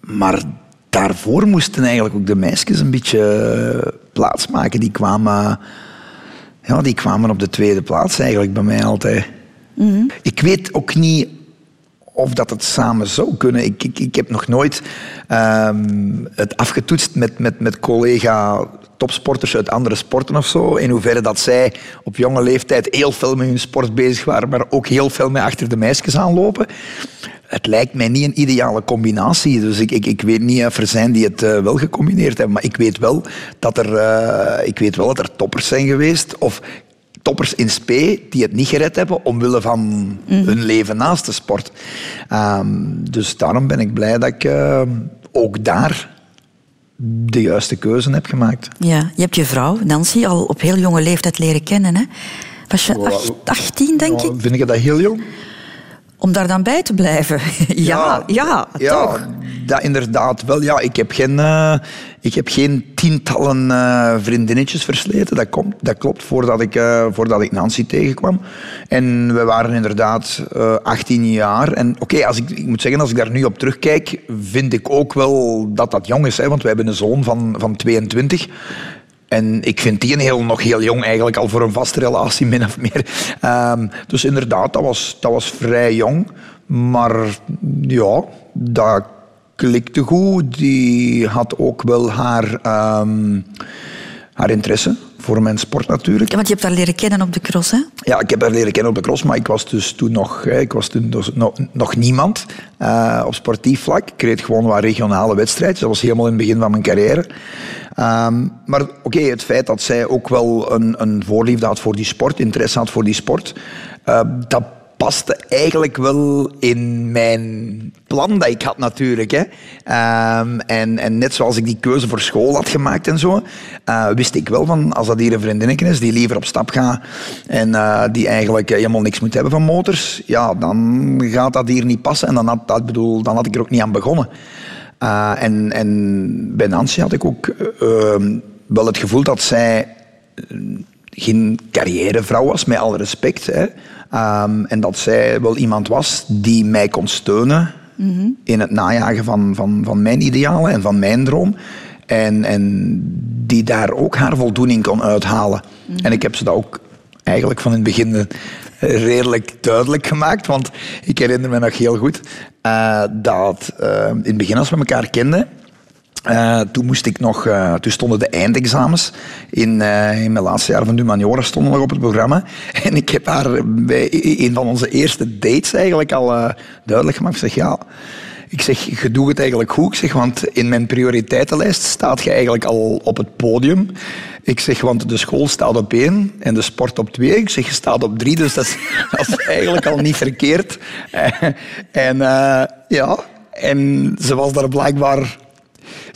maar daarvoor moesten eigenlijk ook de meisjes een beetje plaatsmaken. Die kwamen, ja, die kwamen op de tweede plaats eigenlijk bij mij altijd. Mm -hmm. Ik weet ook niet of dat het samen zou kunnen. Ik, ik, ik heb nog nooit ehm, het afgetoetst met, met, met collega topsporters uit andere sporten of zo. In hoeverre dat zij op jonge leeftijd heel veel met hun sport bezig waren, maar ook heel veel met achter de meisjes aanlopen. Het lijkt mij niet een ideale combinatie. Dus ik, ik, ik weet niet of er zijn die het uh, wel gecombineerd hebben. Maar ik weet wel dat er, uh, ik weet wel dat er toppers zijn geweest. Of toppers in spe die het niet gered hebben omwille van mm. hun leven naast de sport. Um, dus daarom ben ik blij dat ik uh, ook daar de juiste keuze heb gemaakt. Ja, je hebt je vrouw, Nancy, al op heel jonge leeftijd leren kennen. Hè? Was je 18, denk ik? Vind je dat heel jong? Om daar dan bij te blijven. ja, ja, ja, toch. Dat inderdaad wel. Ja, ik heb geen, uh, ik heb geen tientallen uh, vriendinnetjes versleten. Dat, komt, dat klopt, voordat ik, uh, voordat ik Nancy tegenkwam. En we waren inderdaad 18 jaar. En oké, okay, ik, ik moet zeggen, als ik daar nu op terugkijk, vind ik ook wel dat dat jong is. Hè, want we hebben een zoon van, van 22. En ik vind die heel, nog heel jong eigenlijk, al voor een vaste relatie, min of meer. Um, dus inderdaad, dat was, dat was vrij jong. Maar ja, dat klikte goed. Die had ook wel haar, um, haar interesse voor mijn sport natuurlijk. Ja, want je hebt haar leren kennen op de cross, hè? Ja, ik heb haar leren kennen op de cross, maar ik was dus toen nog, ik was toen dus nog, nog niemand uh, op sportief vlak. Ik reed gewoon wat regionale wedstrijden. Dat was helemaal in het begin van mijn carrière. Um, maar oké, okay, het feit dat zij ook wel een, een voorliefde had voor die sport, interesse had voor die sport, uh, dat paste eigenlijk wel in mijn plan dat ik had natuurlijk. Hè. Um, en, en net zoals ik die keuze voor school had gemaakt en zo, uh, wist ik wel van als dat hier een vriendinnetje is die liever op stap gaat en uh, die eigenlijk helemaal niks moet hebben van motors, ja, dan gaat dat hier niet passen en dan had, dat bedoel, dan had ik er ook niet aan begonnen. Uh, en, en bij Nancy had ik ook ehm, wel het gevoel dat zij geen carrièrevrouw was, met alle respect. Hè. Um, en dat zij wel iemand was die mij kon steunen mm -hmm. in het najagen van, van, van mijn idealen en van mijn droom. En, en die daar ook haar voldoening kon uithalen. Mm -hmm. En ik heb ze dat ook eigenlijk van in het begin redelijk duidelijk gemaakt. Want ik herinner me nog heel goed uh, dat uh, in het begin als we elkaar kenden, uh, toen, moest ik nog, uh, toen stonden de eindexamens in, in mijn laatste jaar van humaniora stonden nog op het programma. En ik heb haar bij een van onze eerste dates eigenlijk al duidelijk gemaakt. Ik zeg, ja, ik zeg, je doet het eigenlijk goed. Ik zeg, want in mijn prioriteitenlijst staat je eigenlijk al op het podium. Ik zeg, want de school staat op één en de sport op twee. Ik zeg, je staat op drie, dus dat is, dat is eigenlijk al niet verkeerd. en ja, en ze was daar blijkbaar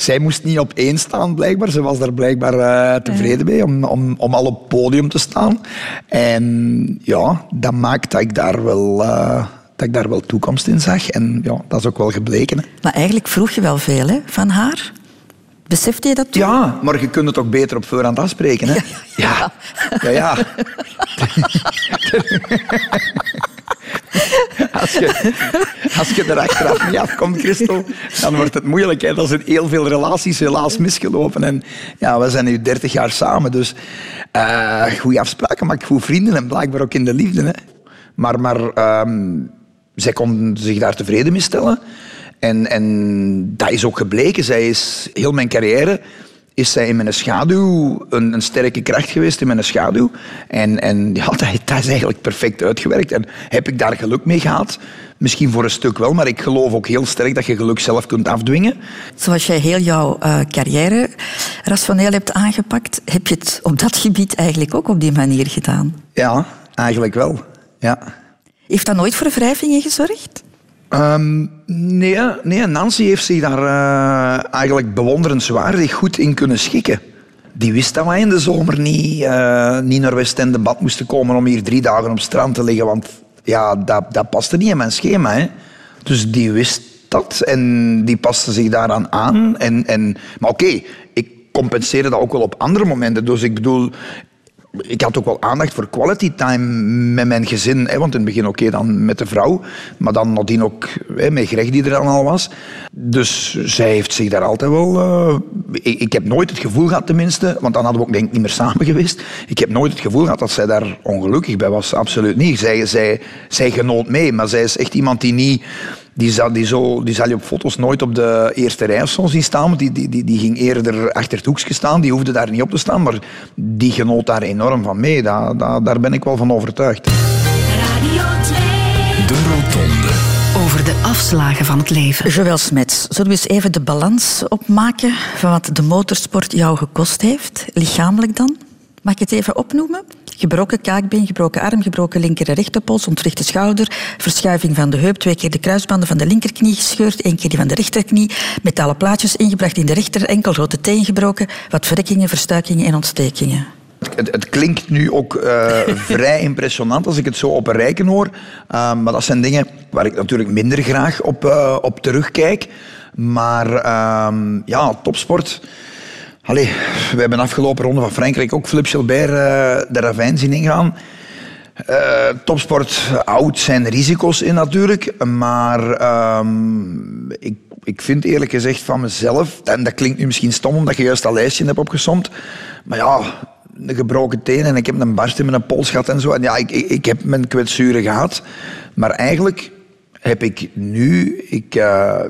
zij moest niet op één staan, blijkbaar. Ze was daar blijkbaar uh, tevreden mee om, om, om al op podium te staan. En ja, dat maakt dat ik daar wel... Uh, dat ik daar wel toekomst in zag. En ja, dat is ook wel gebleken. Hè. Maar eigenlijk vroeg je wel veel hè, van haar. Besefte je dat toen? Ja, maar je kunt het ook beter op voorhand afspreken. Hè? Ja, ja. ja. ja, als, je, als je er achteraf niet afkomt, Christel, dan wordt het moeilijk. Hè? Er zijn heel veel relaties helaas misgelopen. En ja, we zijn nu 30 jaar samen, dus uh, goede afspraken, maar goed vrienden en blijkbaar ook in de liefde. Hè? Maar, maar um, zij kon zich daar tevreden mee stellen. En, en dat is ook gebleken. Zij is heel mijn carrière is zij in mijn schaduw een, een, sterke kracht geweest in mijn schaduw. En, en ja, dat, dat, is eigenlijk perfect uitgewerkt. En heb ik daar geluk mee gehad? Misschien voor een stuk wel, maar ik geloof ook heel sterk dat je geluk zelf kunt afdwingen. Zoals jij heel jouw uh, carrière rationeel hebt aangepakt, heb je het op dat gebied eigenlijk ook op die manier gedaan? Ja, eigenlijk wel. Ja. Heeft dat nooit voor wrijvingen gezorgd? Um, nee, nee, Nancy heeft zich daar uh, eigenlijk bewonderenswaardig goed in kunnen schikken. Die wist dat wij in de zomer niet, uh, niet naar Westende bad moesten komen om hier drie dagen op strand te liggen. Want ja, dat, dat paste niet in mijn schema. Hè. Dus die wist dat en die paste zich daaraan aan. En, en, maar oké, ik compenseerde dat ook wel op andere momenten. Dus ik bedoel, ik had ook wel aandacht voor quality time met mijn gezin. Hè, want in het begin oké, dan met de vrouw. Maar dan nadien ook hè, met Greg die er dan al was. Dus zij heeft zich daar altijd wel... Uh, ik, ik, heb nooit het gevoel gehad tenminste, want dan hadden we ook denk ik niet meer samen geweest. Ik heb nooit het gevoel gehad dat zij daar ongelukkig bij was. Absoluut niet. Zij, zij, zij genoot mee, maar zij is echt iemand die niet die zal, die, zo, die zal je op foto's nooit op de eerste rij of zo zien staan. Die, die, die, die ging eerder achter het hoekje staan. Die hoefde daar niet op te staan. Maar die genoot daar enorm van mee. Daar, daar, daar ben ik wel van overtuigd. Radio 2. De Rotonde. Over de afslagen van het leven. Joël Smets, zullen we eens even de balans opmaken van wat de motorsport jou gekost heeft? Lichamelijk dan? Mag ik het even opnoemen? Gebroken kaakbeen, gebroken arm, gebroken linker en rechterpols, ontwrichte schouder, verschuiving van de heup, twee keer de kruisbanden van de linkerknie gescheurd, één keer die van de rechterknie, metalen plaatjes ingebracht in de rechter enkel, grote teen gebroken, wat verrekkingen, verstuikingen en ontstekingen. Het, het, klinkt nu ook uh, vrij impressionant als ik het zo op een rijken hoor. Uh, maar dat zijn dingen waar ik natuurlijk minder graag op, uh, op terugkijk. Maar ehm, ja, topsport Allee, we hebben afgelopen ronde van Frankrijk ook Philippe Gilbert uh, de ravijn zien ingaan. Uh, topsport, oud zijn risico's in natuurlijk. Maar um, ik, ik vind eerlijk gezegd van mezelf, en dat klinkt nu misschien stom omdat je juist dat lijstje hebt opgesomd. Maar ja, een gebroken teen en ik heb een barst in mijn pols gehad en zo. En ja, ik, ik, ik heb mijn kwetsuren gehad. Maar eigenlijk heb ik nu, ik, uh,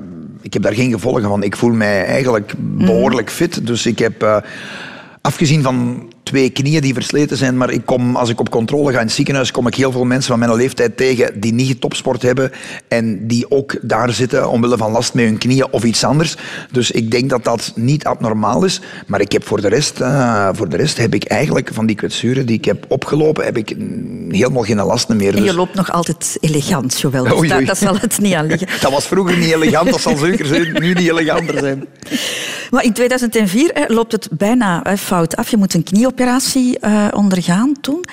ik heb daar geen gevolgen van. Ik voel mij eigenlijk behoorlijk fit. Dus ik heb, uh, afgezien van twee knieën die versleten zijn, maar ik kom, als ik op controle ga in het ziekenhuis, kom ik heel veel mensen van mijn leeftijd tegen die niet topsport hebben en die ook daar zitten omwille van last met hun knieën of iets anders. Dus ik denk dat dat niet abnormaal is. Maar ik heb voor de rest, uh, voor de rest heb ik eigenlijk van die kwetsuren die ik heb opgelopen, heb ik helemaal geen last meer. En je dus- loopt nog altijd elegant, Joël. Dus oei, oei. Dat, zal het niet aan liggen. dat was vroeger niet elegant, dat zal zeker zijn, nu niet eleganter zijn. Maar in 2004 loopt het bijna fout af. Je moet een knie op operatie uh, ondergaan toen.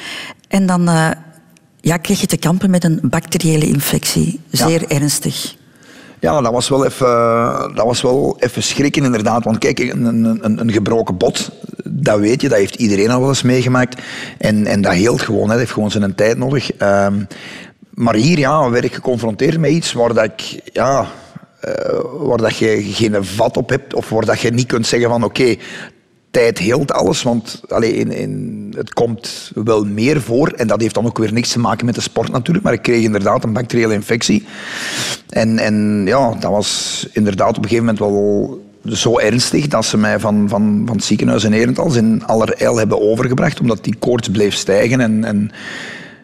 En dan uh, ja, kreeg je te kampen met een bacteriële infectie. Zeer ernstig. Ja, dat was wel even, dat was wel even schrikken inderdaad. Want kijk, een, een, een gebroken bot, dat weet je, dat heeft iedereen al wel eens meegemaakt. En, en dat heelt gewoon, hè. dat heeft gewoon zijn tijd nodig. Um, maar hier ja, werd ik geconfronteerd met iets waar dat ik... Ja, uh, waar dat je geen vat op hebt, of waar dat je niet kunt zeggen van oké, tijd heelt alles, want allee, in, in, het komt wel meer voor. En dat heeft dan ook weer niks te maken met de sport natuurlijk. Maar ik kreeg inderdaad een bacteriële infectie. En, en ja, dat was inderdaad op een gegeven moment wel zo ernstig dat ze mij van, van, van het ziekenhuis in Herentals in allerijl hebben overgebracht, omdat die koorts bleef stijgen en, en,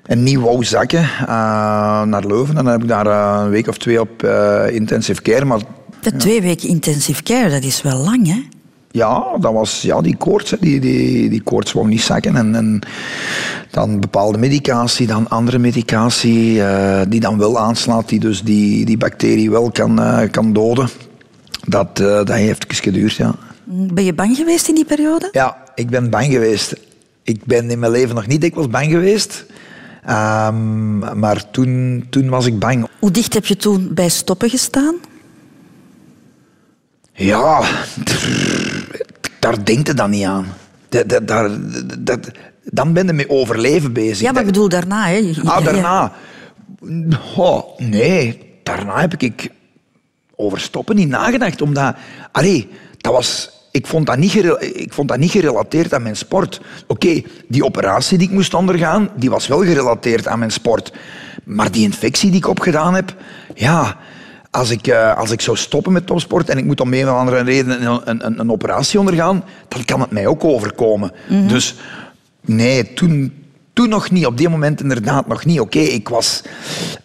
en niet wou zakken uh, naar Leuven. En dan heb ik daar uh, een week of twee op uh, intensive care. Maar, de twee weken intensive care, dat is wel lang, hè? Ja, dat was ja, die koorts. Die, die, die koorts wou niet zakken. En, en dan bepaalde medicatie, dan andere medicatie uh, die dan wel aanslaat, die dus die, die bacterie wel kan, uh, kan doden. Dat, uh, dat heeft geduurd, ja. Ben je bang geweest in die periode? Ja, ik ben bang geweest. Ik ben in mijn leven nog niet dikwijls bang geweest. Um, maar toen, toen was ik bang. Hoe dicht heb je toen bij stoppen gestaan? Ja, daar denkt je dan niet aan. Dat, daar, dat, dan ben je met overleven bezig. Ja, maar ik bedoel daarna. Hè? Ah, daarna. Oh, nee, daarna heb ik over stoppen niet nagedacht. Omdat, allee, dat was, ik, vond dat niet ik vond dat niet gerelateerd aan mijn sport. Oké, die operatie die ik moest ondergaan, die was wel gerelateerd aan mijn sport. Maar die infectie die ik opgedaan heb, ja, als ik, uh, als ik zou stoppen met topsport en ik moet om een of andere reden een, een, een, operatie ondergaan, dan kan het mij ook overkomen. Mm -hmm. Dus nee, toen, toen nog niet. Op die moment inderdaad nog niet. Oké, okay, ik, was,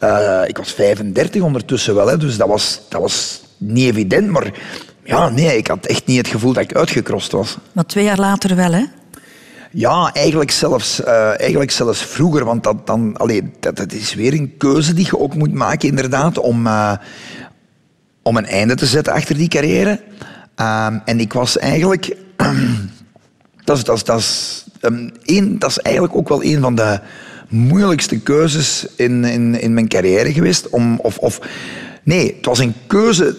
uh, ik was 35 ondertussen wel, hè, dus dat was, dat was niet evident. Maar ja, nee, ik had echt niet het gevoel dat ik uitgekrost was. Maar twee jaar later wel, hè? Ja, eigenlijk zelfs, uh, eigenlijk zelfs vroeger. Want dat, dan, allee, dat, dat, is weer een keuze die je ook moet maken, inderdaad, om, uh, om een einde te zetten achter die carrière. Uh, en ik was eigenlijk... dat, is, dat, is, dat, is, um, een, dat is eigenlijk ook wel een van de moeilijkste keuzes in, in, in mijn carrière geweest. Om, of, of, nee, het was een keuze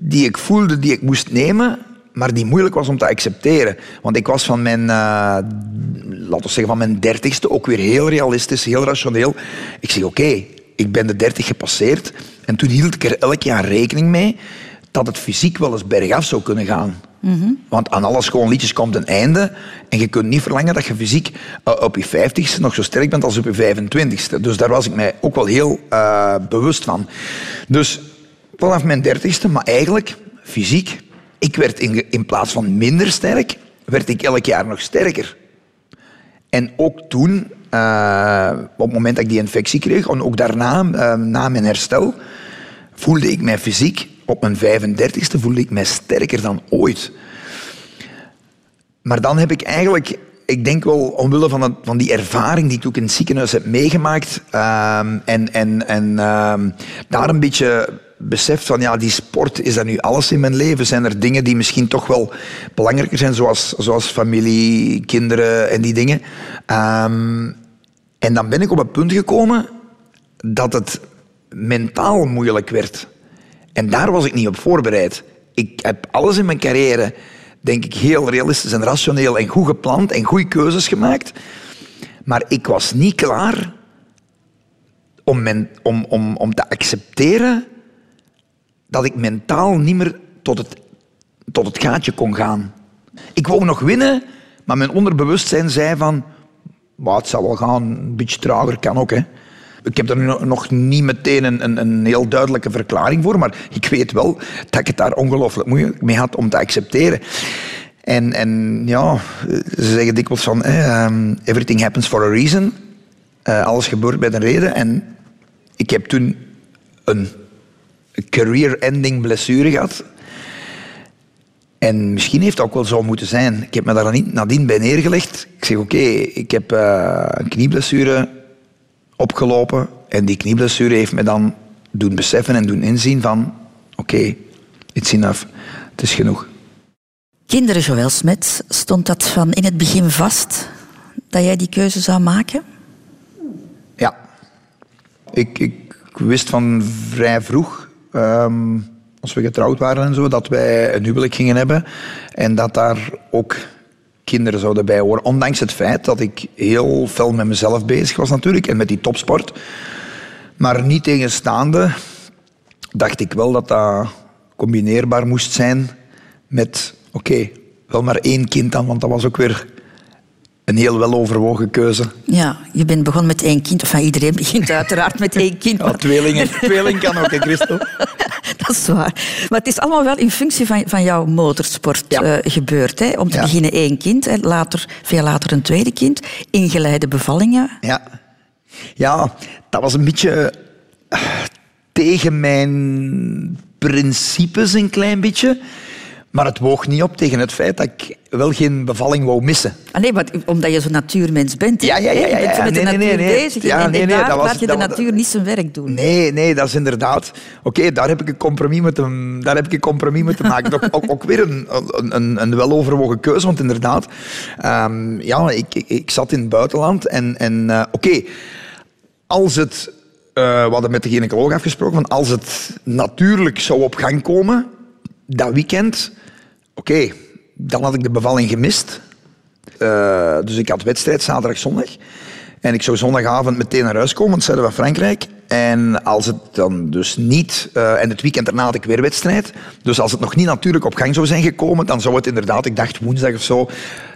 die ik voelde, die ik moest nemen maar die moeilijk was om te accepteren. Want ik was van mijn, uh, laten we zeggen, van mijn dertigste ook weer heel realistisch, heel rationeel. Ik zeg, oké, ik ben de dertig gepasseerd. En toen hield ik er elk jaar rekening mee dat het fysiek wel eens bergaf zou kunnen gaan. Want aan alle schoon liedjes komt een einde. En je kunt niet verlangen dat je fysiek uh, op je vijftigste nog zo sterk bent als op je 25ste. Dus daar was ik mij ook wel heel uh, bewust van. Dus vanaf mijn dertigste, maar eigenlijk fysiek, ik werd in, in plaats van minder sterk, werd ik elk jaar nog sterker. En ook toen, uh, op het moment dat ik die infectie kreeg, en ook daarna, na mijn herstel, voelde ik mij fysiek op mijn 35ste voelde ik mij sterker dan ooit. Maar dan heb ik eigenlijk, ik denk wel omwille van, van die ervaring die ik ook in het ziekenhuis heb meegemaakt uh, en, en, en uh, daar een beetje beseft van ja, die sport, is dat nu alles in mijn leven? Zijn er dingen die misschien toch wel belangrijker zijn, zoals, zoals familie, kinderen en die dingen? Um, en dan ben ik op het punt gekomen dat het mentaal moeilijk werd. En daar was ik niet op voorbereid. Ik heb alles in mijn carrière, denk ik, heel realistisch en rationeel en goed gepland en goede keuzes gemaakt. Maar ik was niet klaar om, om, om, om te accepteren dat ik mentaal niet meer tot het, tot het gaatje kon gaan. Ik wou nog winnen, maar mijn onderbewustzijn zei van... het zal wel gaan, een beetje trager kan ook. Hè. Ik heb er nog niet meteen een, een, een, heel duidelijke verklaring voor, maar ik weet wel dat ik het daar ongelooflijk moeilijk mee had om te accepteren. En, en ja, ze zeggen dikwijls van um, everything happens for a reason. Uh, alles gebeurt met een reden. En ik heb toen een career-ending blessure gehad. En misschien heeft het ook wel zo moeten zijn. Ik heb me daar nadien bij neergelegd. Ik zeg, oké, ik heb uh, een knieblessure opgelopen. En die knieblessure heeft me dan doen beseffen en doen inzien van... Oké, okay, it's enough. Het is genoeg. Kinderen, Joël Smet, stond dat van in het begin vast dat jij die keuze zou maken? Ja. Ik, ik wist van vrij vroeg, um, als we getrouwd waren en zo, dat wij een huwelijk gingen hebben. En dat daar ook kinderen zouden bij horen. Ondanks het feit dat ik heel veel met mezelf bezig was natuurlijk en met die topsport. Maar niet tegenstaande dacht ik wel dat dat combineerbaar moest zijn met, oké, wel maar één kind dan, want dat was ook weer een heel weloverwogen keuze. Ja, je bent begonnen met één kind. Of iedereen begint uiteraard met één kind. Ja, tweelingen. Tweeling kan ook, hè, Christel? Dat is waar. Maar het is allemaal wel in functie van, van jouw motorsport ja. uh, gebeurd. Hè? Om te ja. beginnen één kind, hè? Later, veel later een tweede kind. Ingeleide bevallingen. Ja. ja, dat was een beetje uh, tegen mijn principes een klein beetje. Maar het woog niet op tegen het feit dat ik wel geen bevalling wou missen. Ah, nee, maar omdat je zo'n natuurmens bent. Ja, ja, ja. ja, ja. Je bent met nee, de natuur nee, nee, bezig. Ja, en, nee, nee, daar laat je de natuur niet zijn werk doen. Nee, nee, dat is inderdaad... Oké, okay, daar heb ik een compromis moeten, daar heb ik een compromis moeten maken. ook, ook, ook, weer een, een, een weloverwogen keuze, want inderdaad... Um, ja, ik, ik, ik, zat in het buitenland en... en uh, Oké, okay, als het... Uh, we hadden met de gynaecoloog afgesproken, van als het natuurlijk zou op gang komen, dat weekend Oké, dan had ik de bevalling gemist. Uh, dus ik had wedstrijd zaterdag, zondag. En ik zou zondagavond meteen naar huis komen, want zuiden van Frankrijk. En als het dan dus niet... Uh, en het weekend daarna had ik weer wedstrijd. Dus als het nog niet natuurlijk op gang zou zijn gekomen, dan zou het inderdaad, ik dacht woensdag of zo,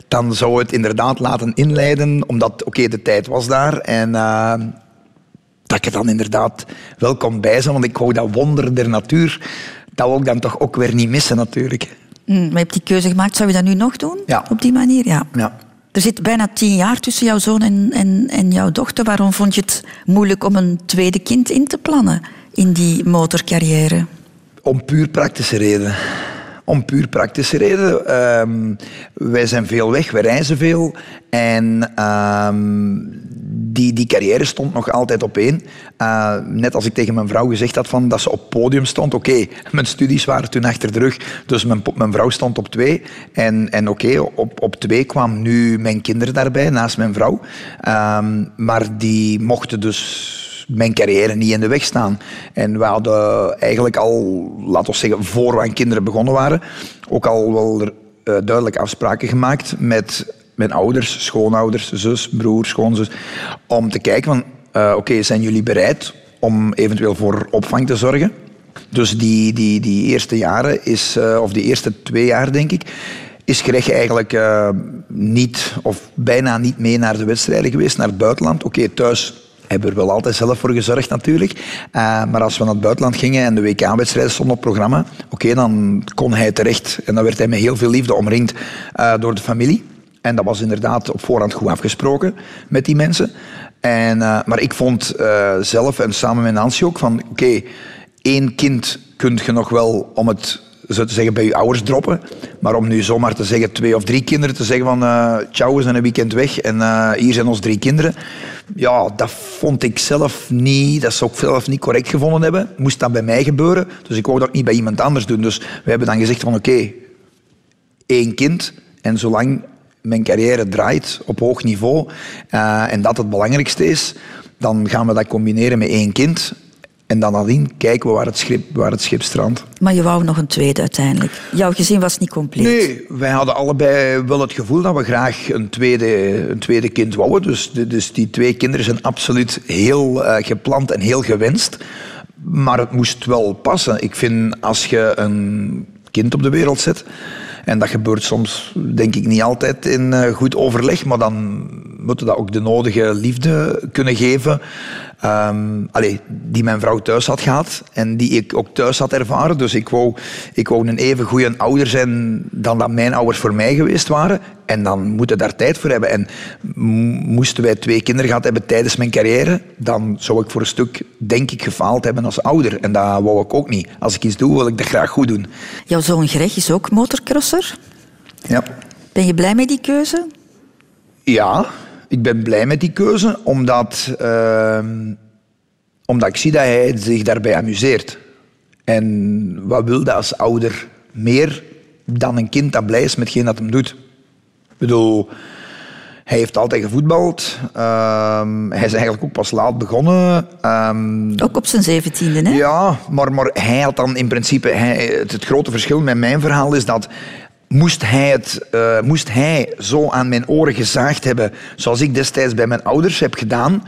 dan zou het inderdaad laten inleiden, omdat, oké, de tijd was daar. En uh, dat ik er dan inderdaad wel kon bij zijn, want ik wou dat wonder der natuur, dat wil ik dan toch ook weer niet missen natuurlijk. Mm, maar je hebt die keuze gemaakt. Zou je dat nu nog doen? Ja. Op die manier? Ja. ja. Er zit bijna tien jaar tussen jouw zoon en, en, en jouw dochter. Waarom vond je het moeilijk om een tweede kind in te plannen in die motorcarrière? Om puur praktische redenen. Om puur praktische redenen. Um, wij zijn veel weg, wij reizen veel. En um, die, die carrière stond nog altijd op één. Uh, net als ik tegen mijn vrouw gezegd had van dat ze op podium stond. Oké, mijn studies waren toen achter de rug, dus mijn, mijn vrouw stond op twee. En, en oké, op, op twee kwamen nu mijn kinderen daarbij, naast mijn vrouw. Um, maar die mochten dus mijn carrière niet in de weg staan. En we hadden eigenlijk al, laten we zeggen, voor we kinderen begonnen waren, ook al wel uh, duidelijk afspraken gemaakt met mijn ouders, schoonouders, zus, broer, schoonzus, om te kijken van, uh, oké, zijn jullie bereid om eventueel voor opvang te zorgen? Dus die, die, die eerste jaren, is, uh, of die eerste twee jaar denk ik, is Greg eigenlijk uh, niet, of bijna niet mee naar de wedstrijden geweest, naar het buitenland. Oké, thuis hebben we er wel altijd zelf voor gezorgd natuurlijk. Maar als we naar het buitenland gingen en de WK-wedstrijden stonden op programma, oké, dan kon hij terecht. En dan werd hij met heel veel liefde omringd door de familie. En dat was inderdaad op voorhand goed afgesproken met die mensen. En, uh, maar ik vond zelf, en samen met Nancy ook, van oké, één kind kun je nog wel om het te zeggen, bij je ouders droppen. Maar om nu zomaar te zeggen, twee of drie kinderen te zeggen van uh, we zijn een weekend weg en hier zijn ons drie kinderen. Ja, dat vond ik zelf niet, dat zou ik zelf niet correct gevonden hebben. Moest dat bij mij gebeuren, dus ik wou dat niet bij iemand anders doen. Dus we hebben dan gezegd van oké, één kind en zolang mijn carrière draait op hoog niveau uh, en dat het belangrijkste is, dan gaan we dat combineren met één kind. En dan nadien kijken we waar het, schip, waar het schip strandt. Maar je wou nog een tweede uiteindelijk. Jouw gezin was niet compleet. Nee, wij hadden allebei wel het gevoel dat we graag een tweede, een tweede kind wouden. Dus, dus die twee kinderen zijn absoluut heel uh, gepland en heel gewenst. Maar het moest wel passen. Ik vind als je een kind op de wereld zet. En dat gebeurt soms, denk ik, niet altijd in uh, goed overleg. Maar dan moeten dat ook de nodige liefde kunnen geven. Um, allee, die mijn vrouw thuis had gehad en die ik ook thuis had ervaren. Dus ik wou, ik wou een even goede ouder zijn dan dat mijn ouders voor mij geweest waren. En dan moeten daar tijd voor hebben. En moesten wij twee kinderen gehad hebben tijdens mijn carrière, dan zou ik voor een stuk, denk ik, gefaald hebben als ouder. En dat wou ik ook niet. Als ik iets doe, wil ik dat graag goed doen. Jouw zoon Greg is ook motorcrosser. Ja. Ben je blij met die keuze? Ja, ik ben blij met die keuze, omdat, uh, omdat ik zie dat hij zich daarbij amuseert. En wat wil dat als ouder meer dan een kind dat blij is met hetgeen dat hem doet? Ik bedoel, hij heeft altijd gevoetbald. Um, hij is eigenlijk ook pas laat begonnen. Um, ook op zijn zeventiende, hè? Ja, maar, maar hij had dan in principe... Hij, het, het grote verschil met mijn verhaal is dat Moest hij, het, uh, moest hij zo aan mijn oren gezaagd hebben, zoals ik destijds bij mijn ouders heb gedaan,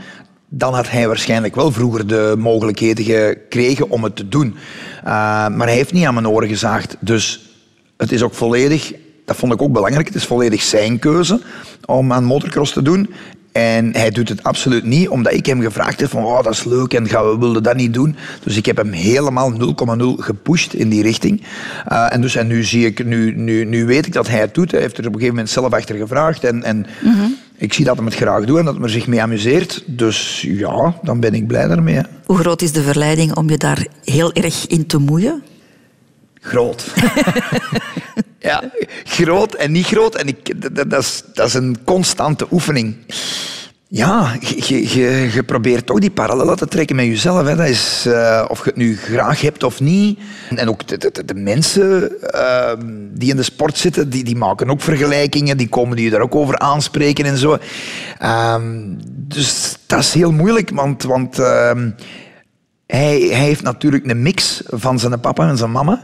dan had hij waarschijnlijk wel vroeger de mogelijkheden gekregen om het te doen. Uh, maar hij heeft niet aan mijn oren gezaagd. Dus het is ook volledig, dat vond ik ook belangrijk, het is volledig zijn keuze om aan motocross te doen. En hij doet het absoluut niet, omdat ik hem gevraagd heb van oh, dat is leuk en gaan we wilden dat niet doen. Dus ik heb hem helemaal 0,0 gepusht in die richting. Uh, en, dus, en nu, zie ik, nu, nu, nu weet ik dat hij het doet. Hij heeft er op een gegeven moment zelf achter gevraagd. En, en mm -hmm. ik zie dat hij het graag doet en dat hij er zich mee amuseert. Dus ja, dan ben ik blij daarmee. Hoe groot is de verleiding om je daar heel erg in te moeien? Groot. ja, groot en niet groot. En ik, dat, dat, is, dat is een constante oefening. Ja, je, je, je probeert toch die parallellen te trekken met jezelf. Hè. Dat is, uh, of je het nu graag hebt of niet. En ook de, mensen uh, die in de sport zitten, die, die maken ook vergelijkingen. Die komen die daar ook over aanspreken en zo. Uh, dus dat is heel moeilijk, want, want ehm, hij, hij heeft natuurlijk een mix van zijn papa en zijn mama.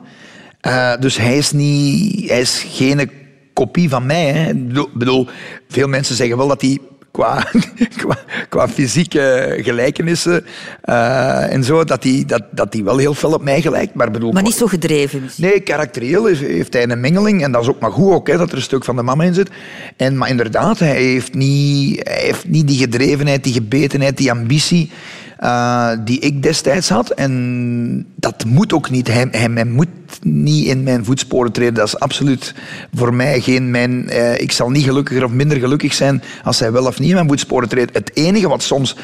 Uh, dus hij is, niet, hij is geen kopie van mij. Hè. Ik bedoel, veel mensen zeggen wel dat hij qua, qua, qua fysieke gelijkenissen uh, en zo, dat hij dat, dat die wel heel veel op mij gelijkt. Maar, bedoel, maar niet zo gedreven. Nee, karakterieel heeft hij een mengeling. En dat is ook maar goed ook, hè, dat er een stuk van de mama in zit. En, maar inderdaad, hij heeft, niet, hij heeft niet die gedrevenheid, die gebetenheid, die ambitie... Uh, die ik destijds had. En dat moet ook niet. Hij, hij, moet niet in mijn voetsporen treden. Dat is absoluut voor mij geen mijn... Uh, ik zal niet gelukkiger of minder gelukkig zijn als hij wel of niet in mijn voetsporen treedt. Het enige wat soms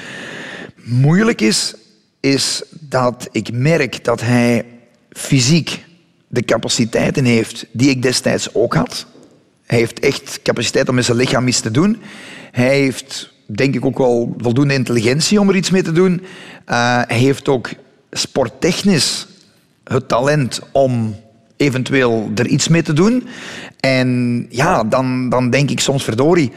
moeilijk is, is dat ik merk dat hij fysiek de capaciteiten heeft die ik destijds ook had. Hij heeft echt capaciteit om met zijn lichaam iets te doen. Hij heeft denk ik ook wel voldoende intelligentie om er iets mee te doen. Uh, hij heeft ook sporttechnisch het talent om eventueel er iets mee te doen. En ja, dan, dan denk ik soms verdorie.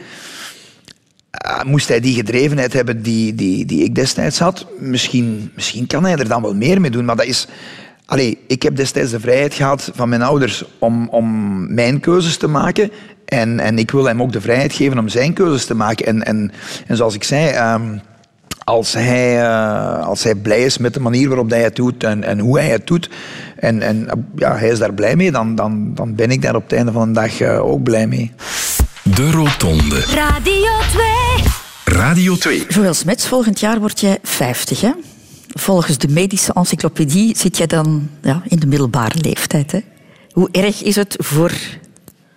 uh, moest hij die gedrevenheid hebben die, die, die ik destijds had, misschien, misschien kan hij er dan wel meer mee doen. Maar dat is... Allee, ik heb destijds de vrijheid gehad van mijn ouders om, om mijn keuzes te maken. En, en ik wil hem ook de vrijheid geven om zijn keuzes te maken. En, en, en zoals ik zei... Um, als hij, uh, als hij blij is met de manier waarop hij het doet en, en hoe hij het doet, en, en ja, hij is daar blij mee, dan, dan, dan ben ik daar op het einde van de dag uh, ook blij mee. De Rotonde. Radio 2. Radio 2. Joël Smets, volgend jaar word jij 50, hè? Volgens de medische encyclopedie zit jij dan ja, in de middelbare leeftijd. Hè? Hoe erg is het voor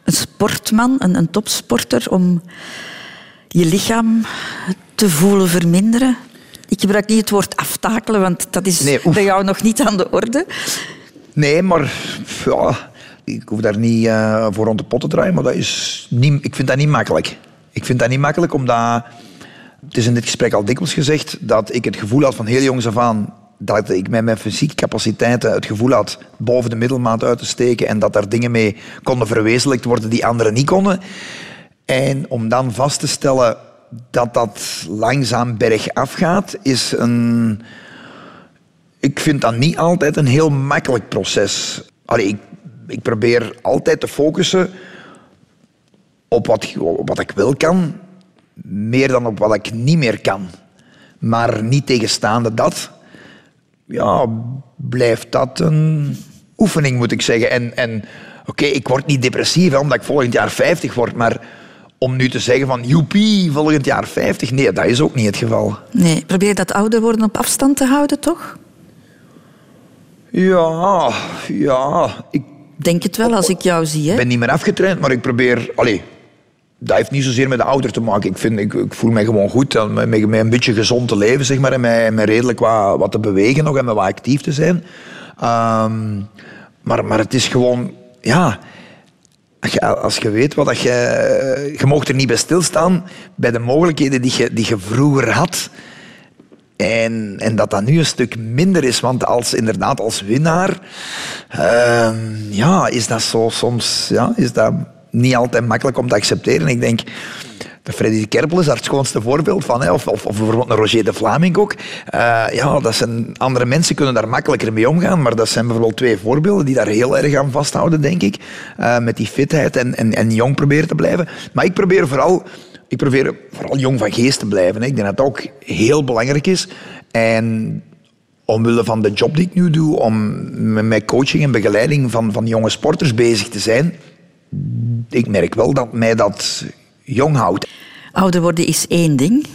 een sportman, een, een topsporter, om je lichaam te voelen verminderen? Ik gebruik niet het woord aftakelen, want dat is nee, bij jou nog niet aan de orde. Nee, maar ja, ik hoef daar niet uh, voor rond de pot te draaien, maar dat is niet, ik vind dat niet makkelijk. Ik vind dat niet makkelijk omdat... Het is in dit gesprek al dikwijls gezegd dat ik het gevoel had van heel jongs af aan dat ik met mijn fysieke capaciteiten het gevoel had boven de middelmaat uit te steken en dat daar dingen mee konden verwezenlijkt worden die anderen niet konden. En om dan vast te stellen dat dat langzaam bergaf gaat, is een... Ik vind dat niet altijd een heel makkelijk proces. Allee, ik, ik probeer altijd te focussen op wat, op wat ik wel kan, meer dan op wat ik niet meer kan. Maar niet tegenstaande dat, ja, blijft dat een oefening, moet ik zeggen. En, en oké, ik word niet depressief hè, omdat ik volgend jaar 50 word, maar om nu te zeggen van joepie, volgend jaar 50, nee, dat is ook niet het geval. Nee, probeer dat ouder worden op afstand te houden, toch? Ja, ja. Ik denk het wel als ik jou zie. Hè? Ik ben niet meer afgetraind, maar ik probeer... Allee, dat heeft niet zozeer met de ouder te maken. Ik, vind, ik, voel me gewoon goed met, met, een beetje gezond te leven zeg maar, en met, redelijk wat, wat te bewegen nog en met wat actief te zijn. Um, maar, maar het is gewoon... Ja, als je weet wat je... Je mocht er niet bij stilstaan bij de mogelijkheden die je, die je vroeger had. En, en dat dat nu een stuk minder is. Want als, inderdaad, als winnaar... Uh, ja, is dat zo soms... Ja, is dat niet altijd makkelijk om te accepteren. Ik denk... De Freddy Kerpel is daar het schoonste voorbeeld van. Hè. Of, of, of, bijvoorbeeld een Roger de Vlaming ook. Uh, ja, dat zijn, andere mensen kunnen daar makkelijker mee omgaan. Maar dat zijn bijvoorbeeld twee voorbeelden die daar heel erg aan vasthouden, denk ik. Uh, met die fitheid en, en, en jong proberen te blijven. Maar ik probeer vooral ik probeer vooral jong van geest te blijven. Ik denk dat dat ook heel belangrijk is. En omwille van de job die ik nu doe, om met coaching en begeleiding van, van jonge sporters bezig te zijn, ik merk wel dat mij dat jong houdt. Ouder worden is één ding,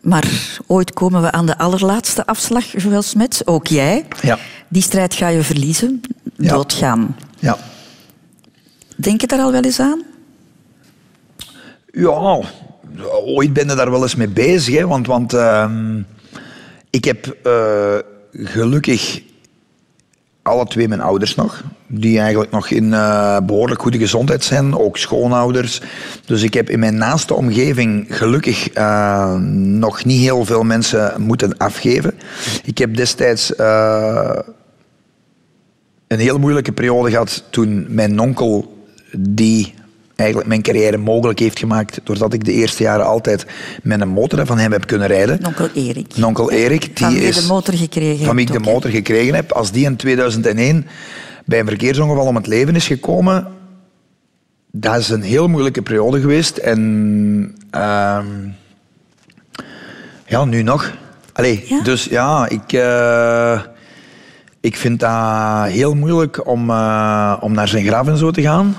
maar ooit komen we aan de allerlaatste afslag, Joël Smets, ook jij. Ja. Die strijd ga je verliezen, doodgaan. Ja. Denk je daar al wel eens aan? Ja, ooit ben je daar wel eens mee bezig. Hè? Want, want uh, ik heb uh, gelukkig alle twee mijn ouders nog. Die eigenlijk nog in uh, behoorlijk goede gezondheid zijn. Ook schoonouders. Dus ik heb in mijn naaste omgeving gelukkig uh, nog niet heel veel mensen moeten afgeven. Ik heb destijds uh, een heel moeilijke periode gehad toen mijn onkel, die eigenlijk mijn carrière mogelijk heeft gemaakt. Doordat ik de eerste jaren altijd met een motor van hem heb kunnen rijden. Nonkel Erik. Nonkel Erik. Die van wie is, de motor gekregen Van wie ik de motor gekregen heb. Als die in 2001 bij een verkeersongeval om het leven is gekomen... Dat is een heel moeilijke periode geweest. En... Uh, ja, nu nog. Allee, ja? dus ja, ik... Uh, ik vind dat heel moeilijk om, uh, om naar zijn graf en zo te gaan.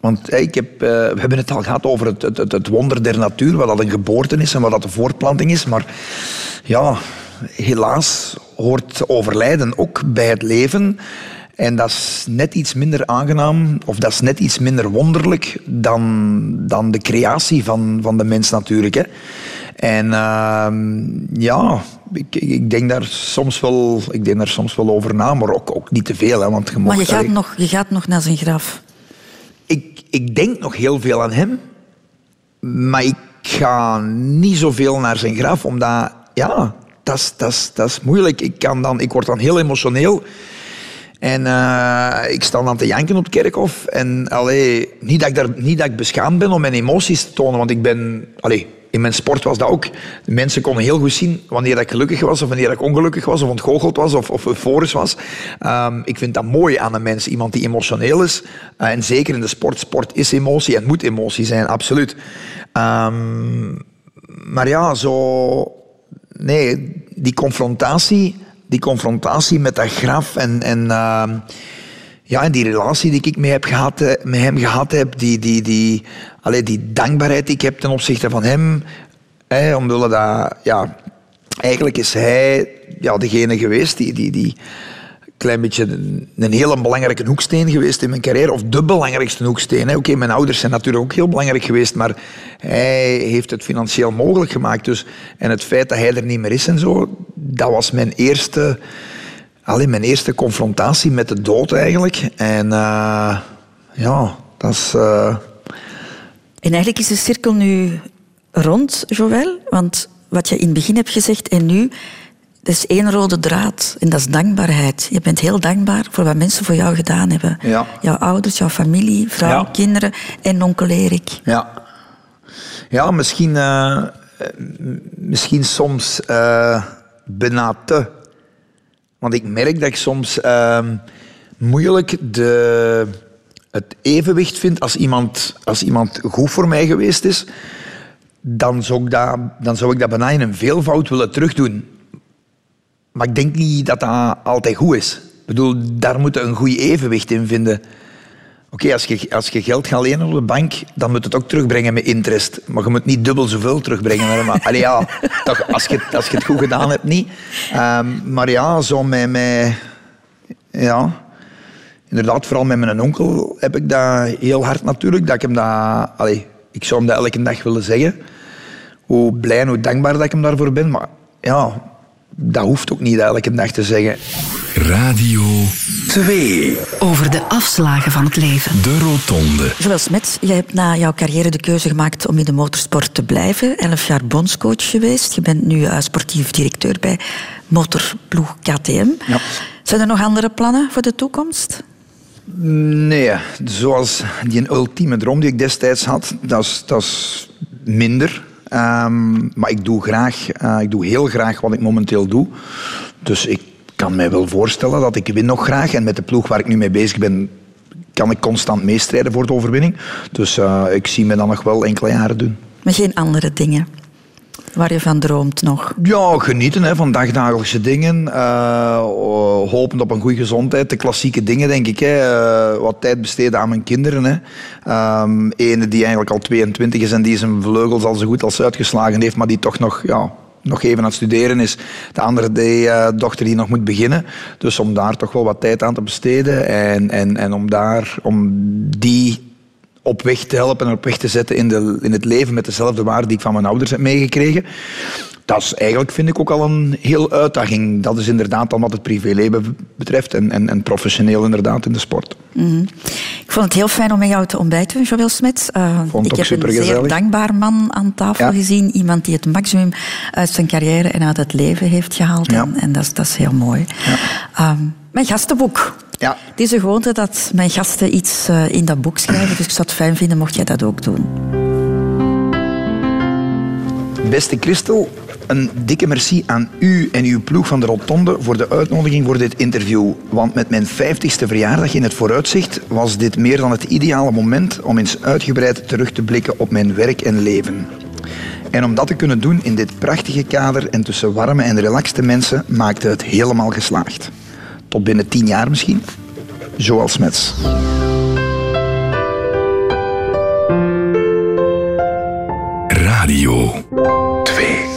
Want ik heb, uh, we hebben het al gehad over het, het, het, wonder der natuur, wat dat een geboorte is en wat dat de voortplanting is. Maar ja, helaas hoort overlijden ook bij het leven. En dat is net iets minder aangenaam, of dat is net iets minder wonderlijk dan, dan de creatie van, van de mens natuurlijk. Hè. En uh, ja, ik, ik, denk daar soms wel, ik denk daar soms wel over na, maar ook, ook niet te veel. Hè, want je maar je gaat, nog, je gaat nog naar zijn graf ik, ik denk nog heel veel aan hem, maar ik ga niet zoveel naar zijn graf, omdat, ja, dat is, moeilijk. Ik, kan dan, ik word dan heel emotioneel. En uh, ik sta dan te janken op het kerkhof. En allee, niet, dat ik daar, niet dat ik beschaamd ben om mijn emoties te tonen, want ik ben... Allee, in mijn sport was dat ook. Mensen konden heel goed zien wanneer ik gelukkig was of wanneer ik ongelukkig was of ontgoocheld was of, of euforisch was. Ehm, ik vind dat mooi aan een mens. Iemand die emotioneel is. Uh, en zeker in de sport. Sport is emotie en moet emotie zijn, absoluut. Um, maar ja, zo... Nee, die confrontatie, die confrontatie met dat graf en... en uh, ja, en die relatie die ik mee heb gehad, eh, met hem gehad heb, die, die, die, allee, die dankbaarheid die ik heb ten opzichte van hem, hè, omwille dat, ja, eigenlijk is hij ja, degene geweest die, die, die klein beetje een, hele belangrijke hoeksteen geweest in mijn carrière, of de belangrijkste hoeksteen. Oké, mijn ouders zijn natuurlijk ook heel belangrijk geweest, maar hij heeft het financieel mogelijk gemaakt. Dus, en het feit dat hij er niet meer is en zo, dat was mijn eerste alleen mijn eerste confrontatie met de dood eigenlijk. En uh, ja, dat is... Uh... En eigenlijk is de cirkel nu rond, Joël. Want wat je in het begin hebt gezegd en nu, dat is één rode draad. En dat is dankbaarheid. Je bent heel dankbaar voor wat mensen voor jou gedaan hebben. Ja. Jouw ouders, jouw familie, vrouw, kinderen en onkel Erik. Ja. Ja, misschien, uh, misschien soms uh, te want ik merk dat ik soms uh, moeilijk de, het evenwicht vind als iemand, als iemand goed voor mij geweest is. Dan zou, ik dat, dan zou ik dat bijna in een veelvoud willen terugdoen. Maar ik denk niet dat dat altijd goed is. Ik bedoel, daar moet je een goed evenwicht in vinden. Oké, als, je, als je geld gaat lenen op de bank, dan moet het ook terugbrengen met interest. Maar je moet niet dubbel zoveel terugbrengen. Maar, allee, ja, toch, als, je, als je het goed gedaan hebt, niet. Um, maar ja, zo met, met... Ja... Inderdaad, vooral met mijn onkel heb ik dat heel hard natuurlijk. Dat ik hem dat... Allee, ik zou hem dat elke dag willen zeggen. Hoe blij en hoe dankbaar dat ik hem daarvoor ben. Maar ja, dat hoeft ook niet elke dag te zeggen. Radio 2. Over de afslagen van het leven. De Rotonde. Joël Smets, jij hebt na jouw carrière de keuze gemaakt om in de motorsport te blijven. Elf jaar bondscoach geweest. Je bent nu uh, sportief directeur bij motorploeg KTM. Ja. Zijn er nog andere plannen voor de toekomst? Nee, zoals die ultieme droom die ik destijds had, dat is, dat is minder. Um, maar ik doe graag, uh, ik doe heel graag wat ik momenteel doe. Dus ik kan mij wel voorstellen dat ik win nog graag. En met de ploeg waar ik nu mee bezig ben, kan ik constant meestrijden voor de overwinning. Dus uh, ik zie me dan nog wel enkele jaren doen. Maar geen andere dingen? Waar je van droomt nog? Ja, genieten hè, van dagdagelijkse dingen. Uh, hopend op een goede gezondheid. De klassieke dingen, denk ik. Hè. Uh, wat tijd besteden aan mijn kinderen. Hè. Um, ene die eigenlijk al 22 is en die zijn vleugels al zo goed als uitgeslagen heeft, maar die toch nog ja, nog even aan het studeren is. De andere die, uh, dochter die nog moet beginnen. Dus om daar toch wel wat tijd aan te besteden en, en, en om, daar, om die op weg te helpen en op weg te zetten in, de, in het leven met dezelfde waarden die ik van mijn ouders heb meegekregen. Dat is eigenlijk, vind ik, ook al een heel uitdaging. Dat is inderdaad dan wat het privéleven betreft en, en, en professioneel inderdaad in de sport. Mm -hmm. Ik vond het heel fijn om met jou te ontbijten, Joël Smets. Uh, ik heb een zeer dankbaar man aan tafel ja. gezien. Iemand die het maximum uit zijn carrière en uit het leven heeft gehaald. Ja. En, en dat, is, dat is heel mooi. Ja. Um, mijn gastenboek. Ja. Het is een gewoonte dat mijn gasten iets uh, in dat boek schrijven. Dus ik zou het fijn vinden mocht jij dat ook doen. Beste Christel, een dikke merci aan u en uw ploeg van de Rotonde voor de uitnodiging voor dit interview. Want met mijn 50ste verjaardag in het vooruitzicht was dit meer dan het ideale moment om eens uitgebreid terug te blikken op mijn werk en leven. En om dat te kunnen doen in dit prachtige kader en tussen warme en relaxte mensen maakte het helemaal geslaagd. Tot binnen tien jaar misschien. Zoals Smets. Radio 2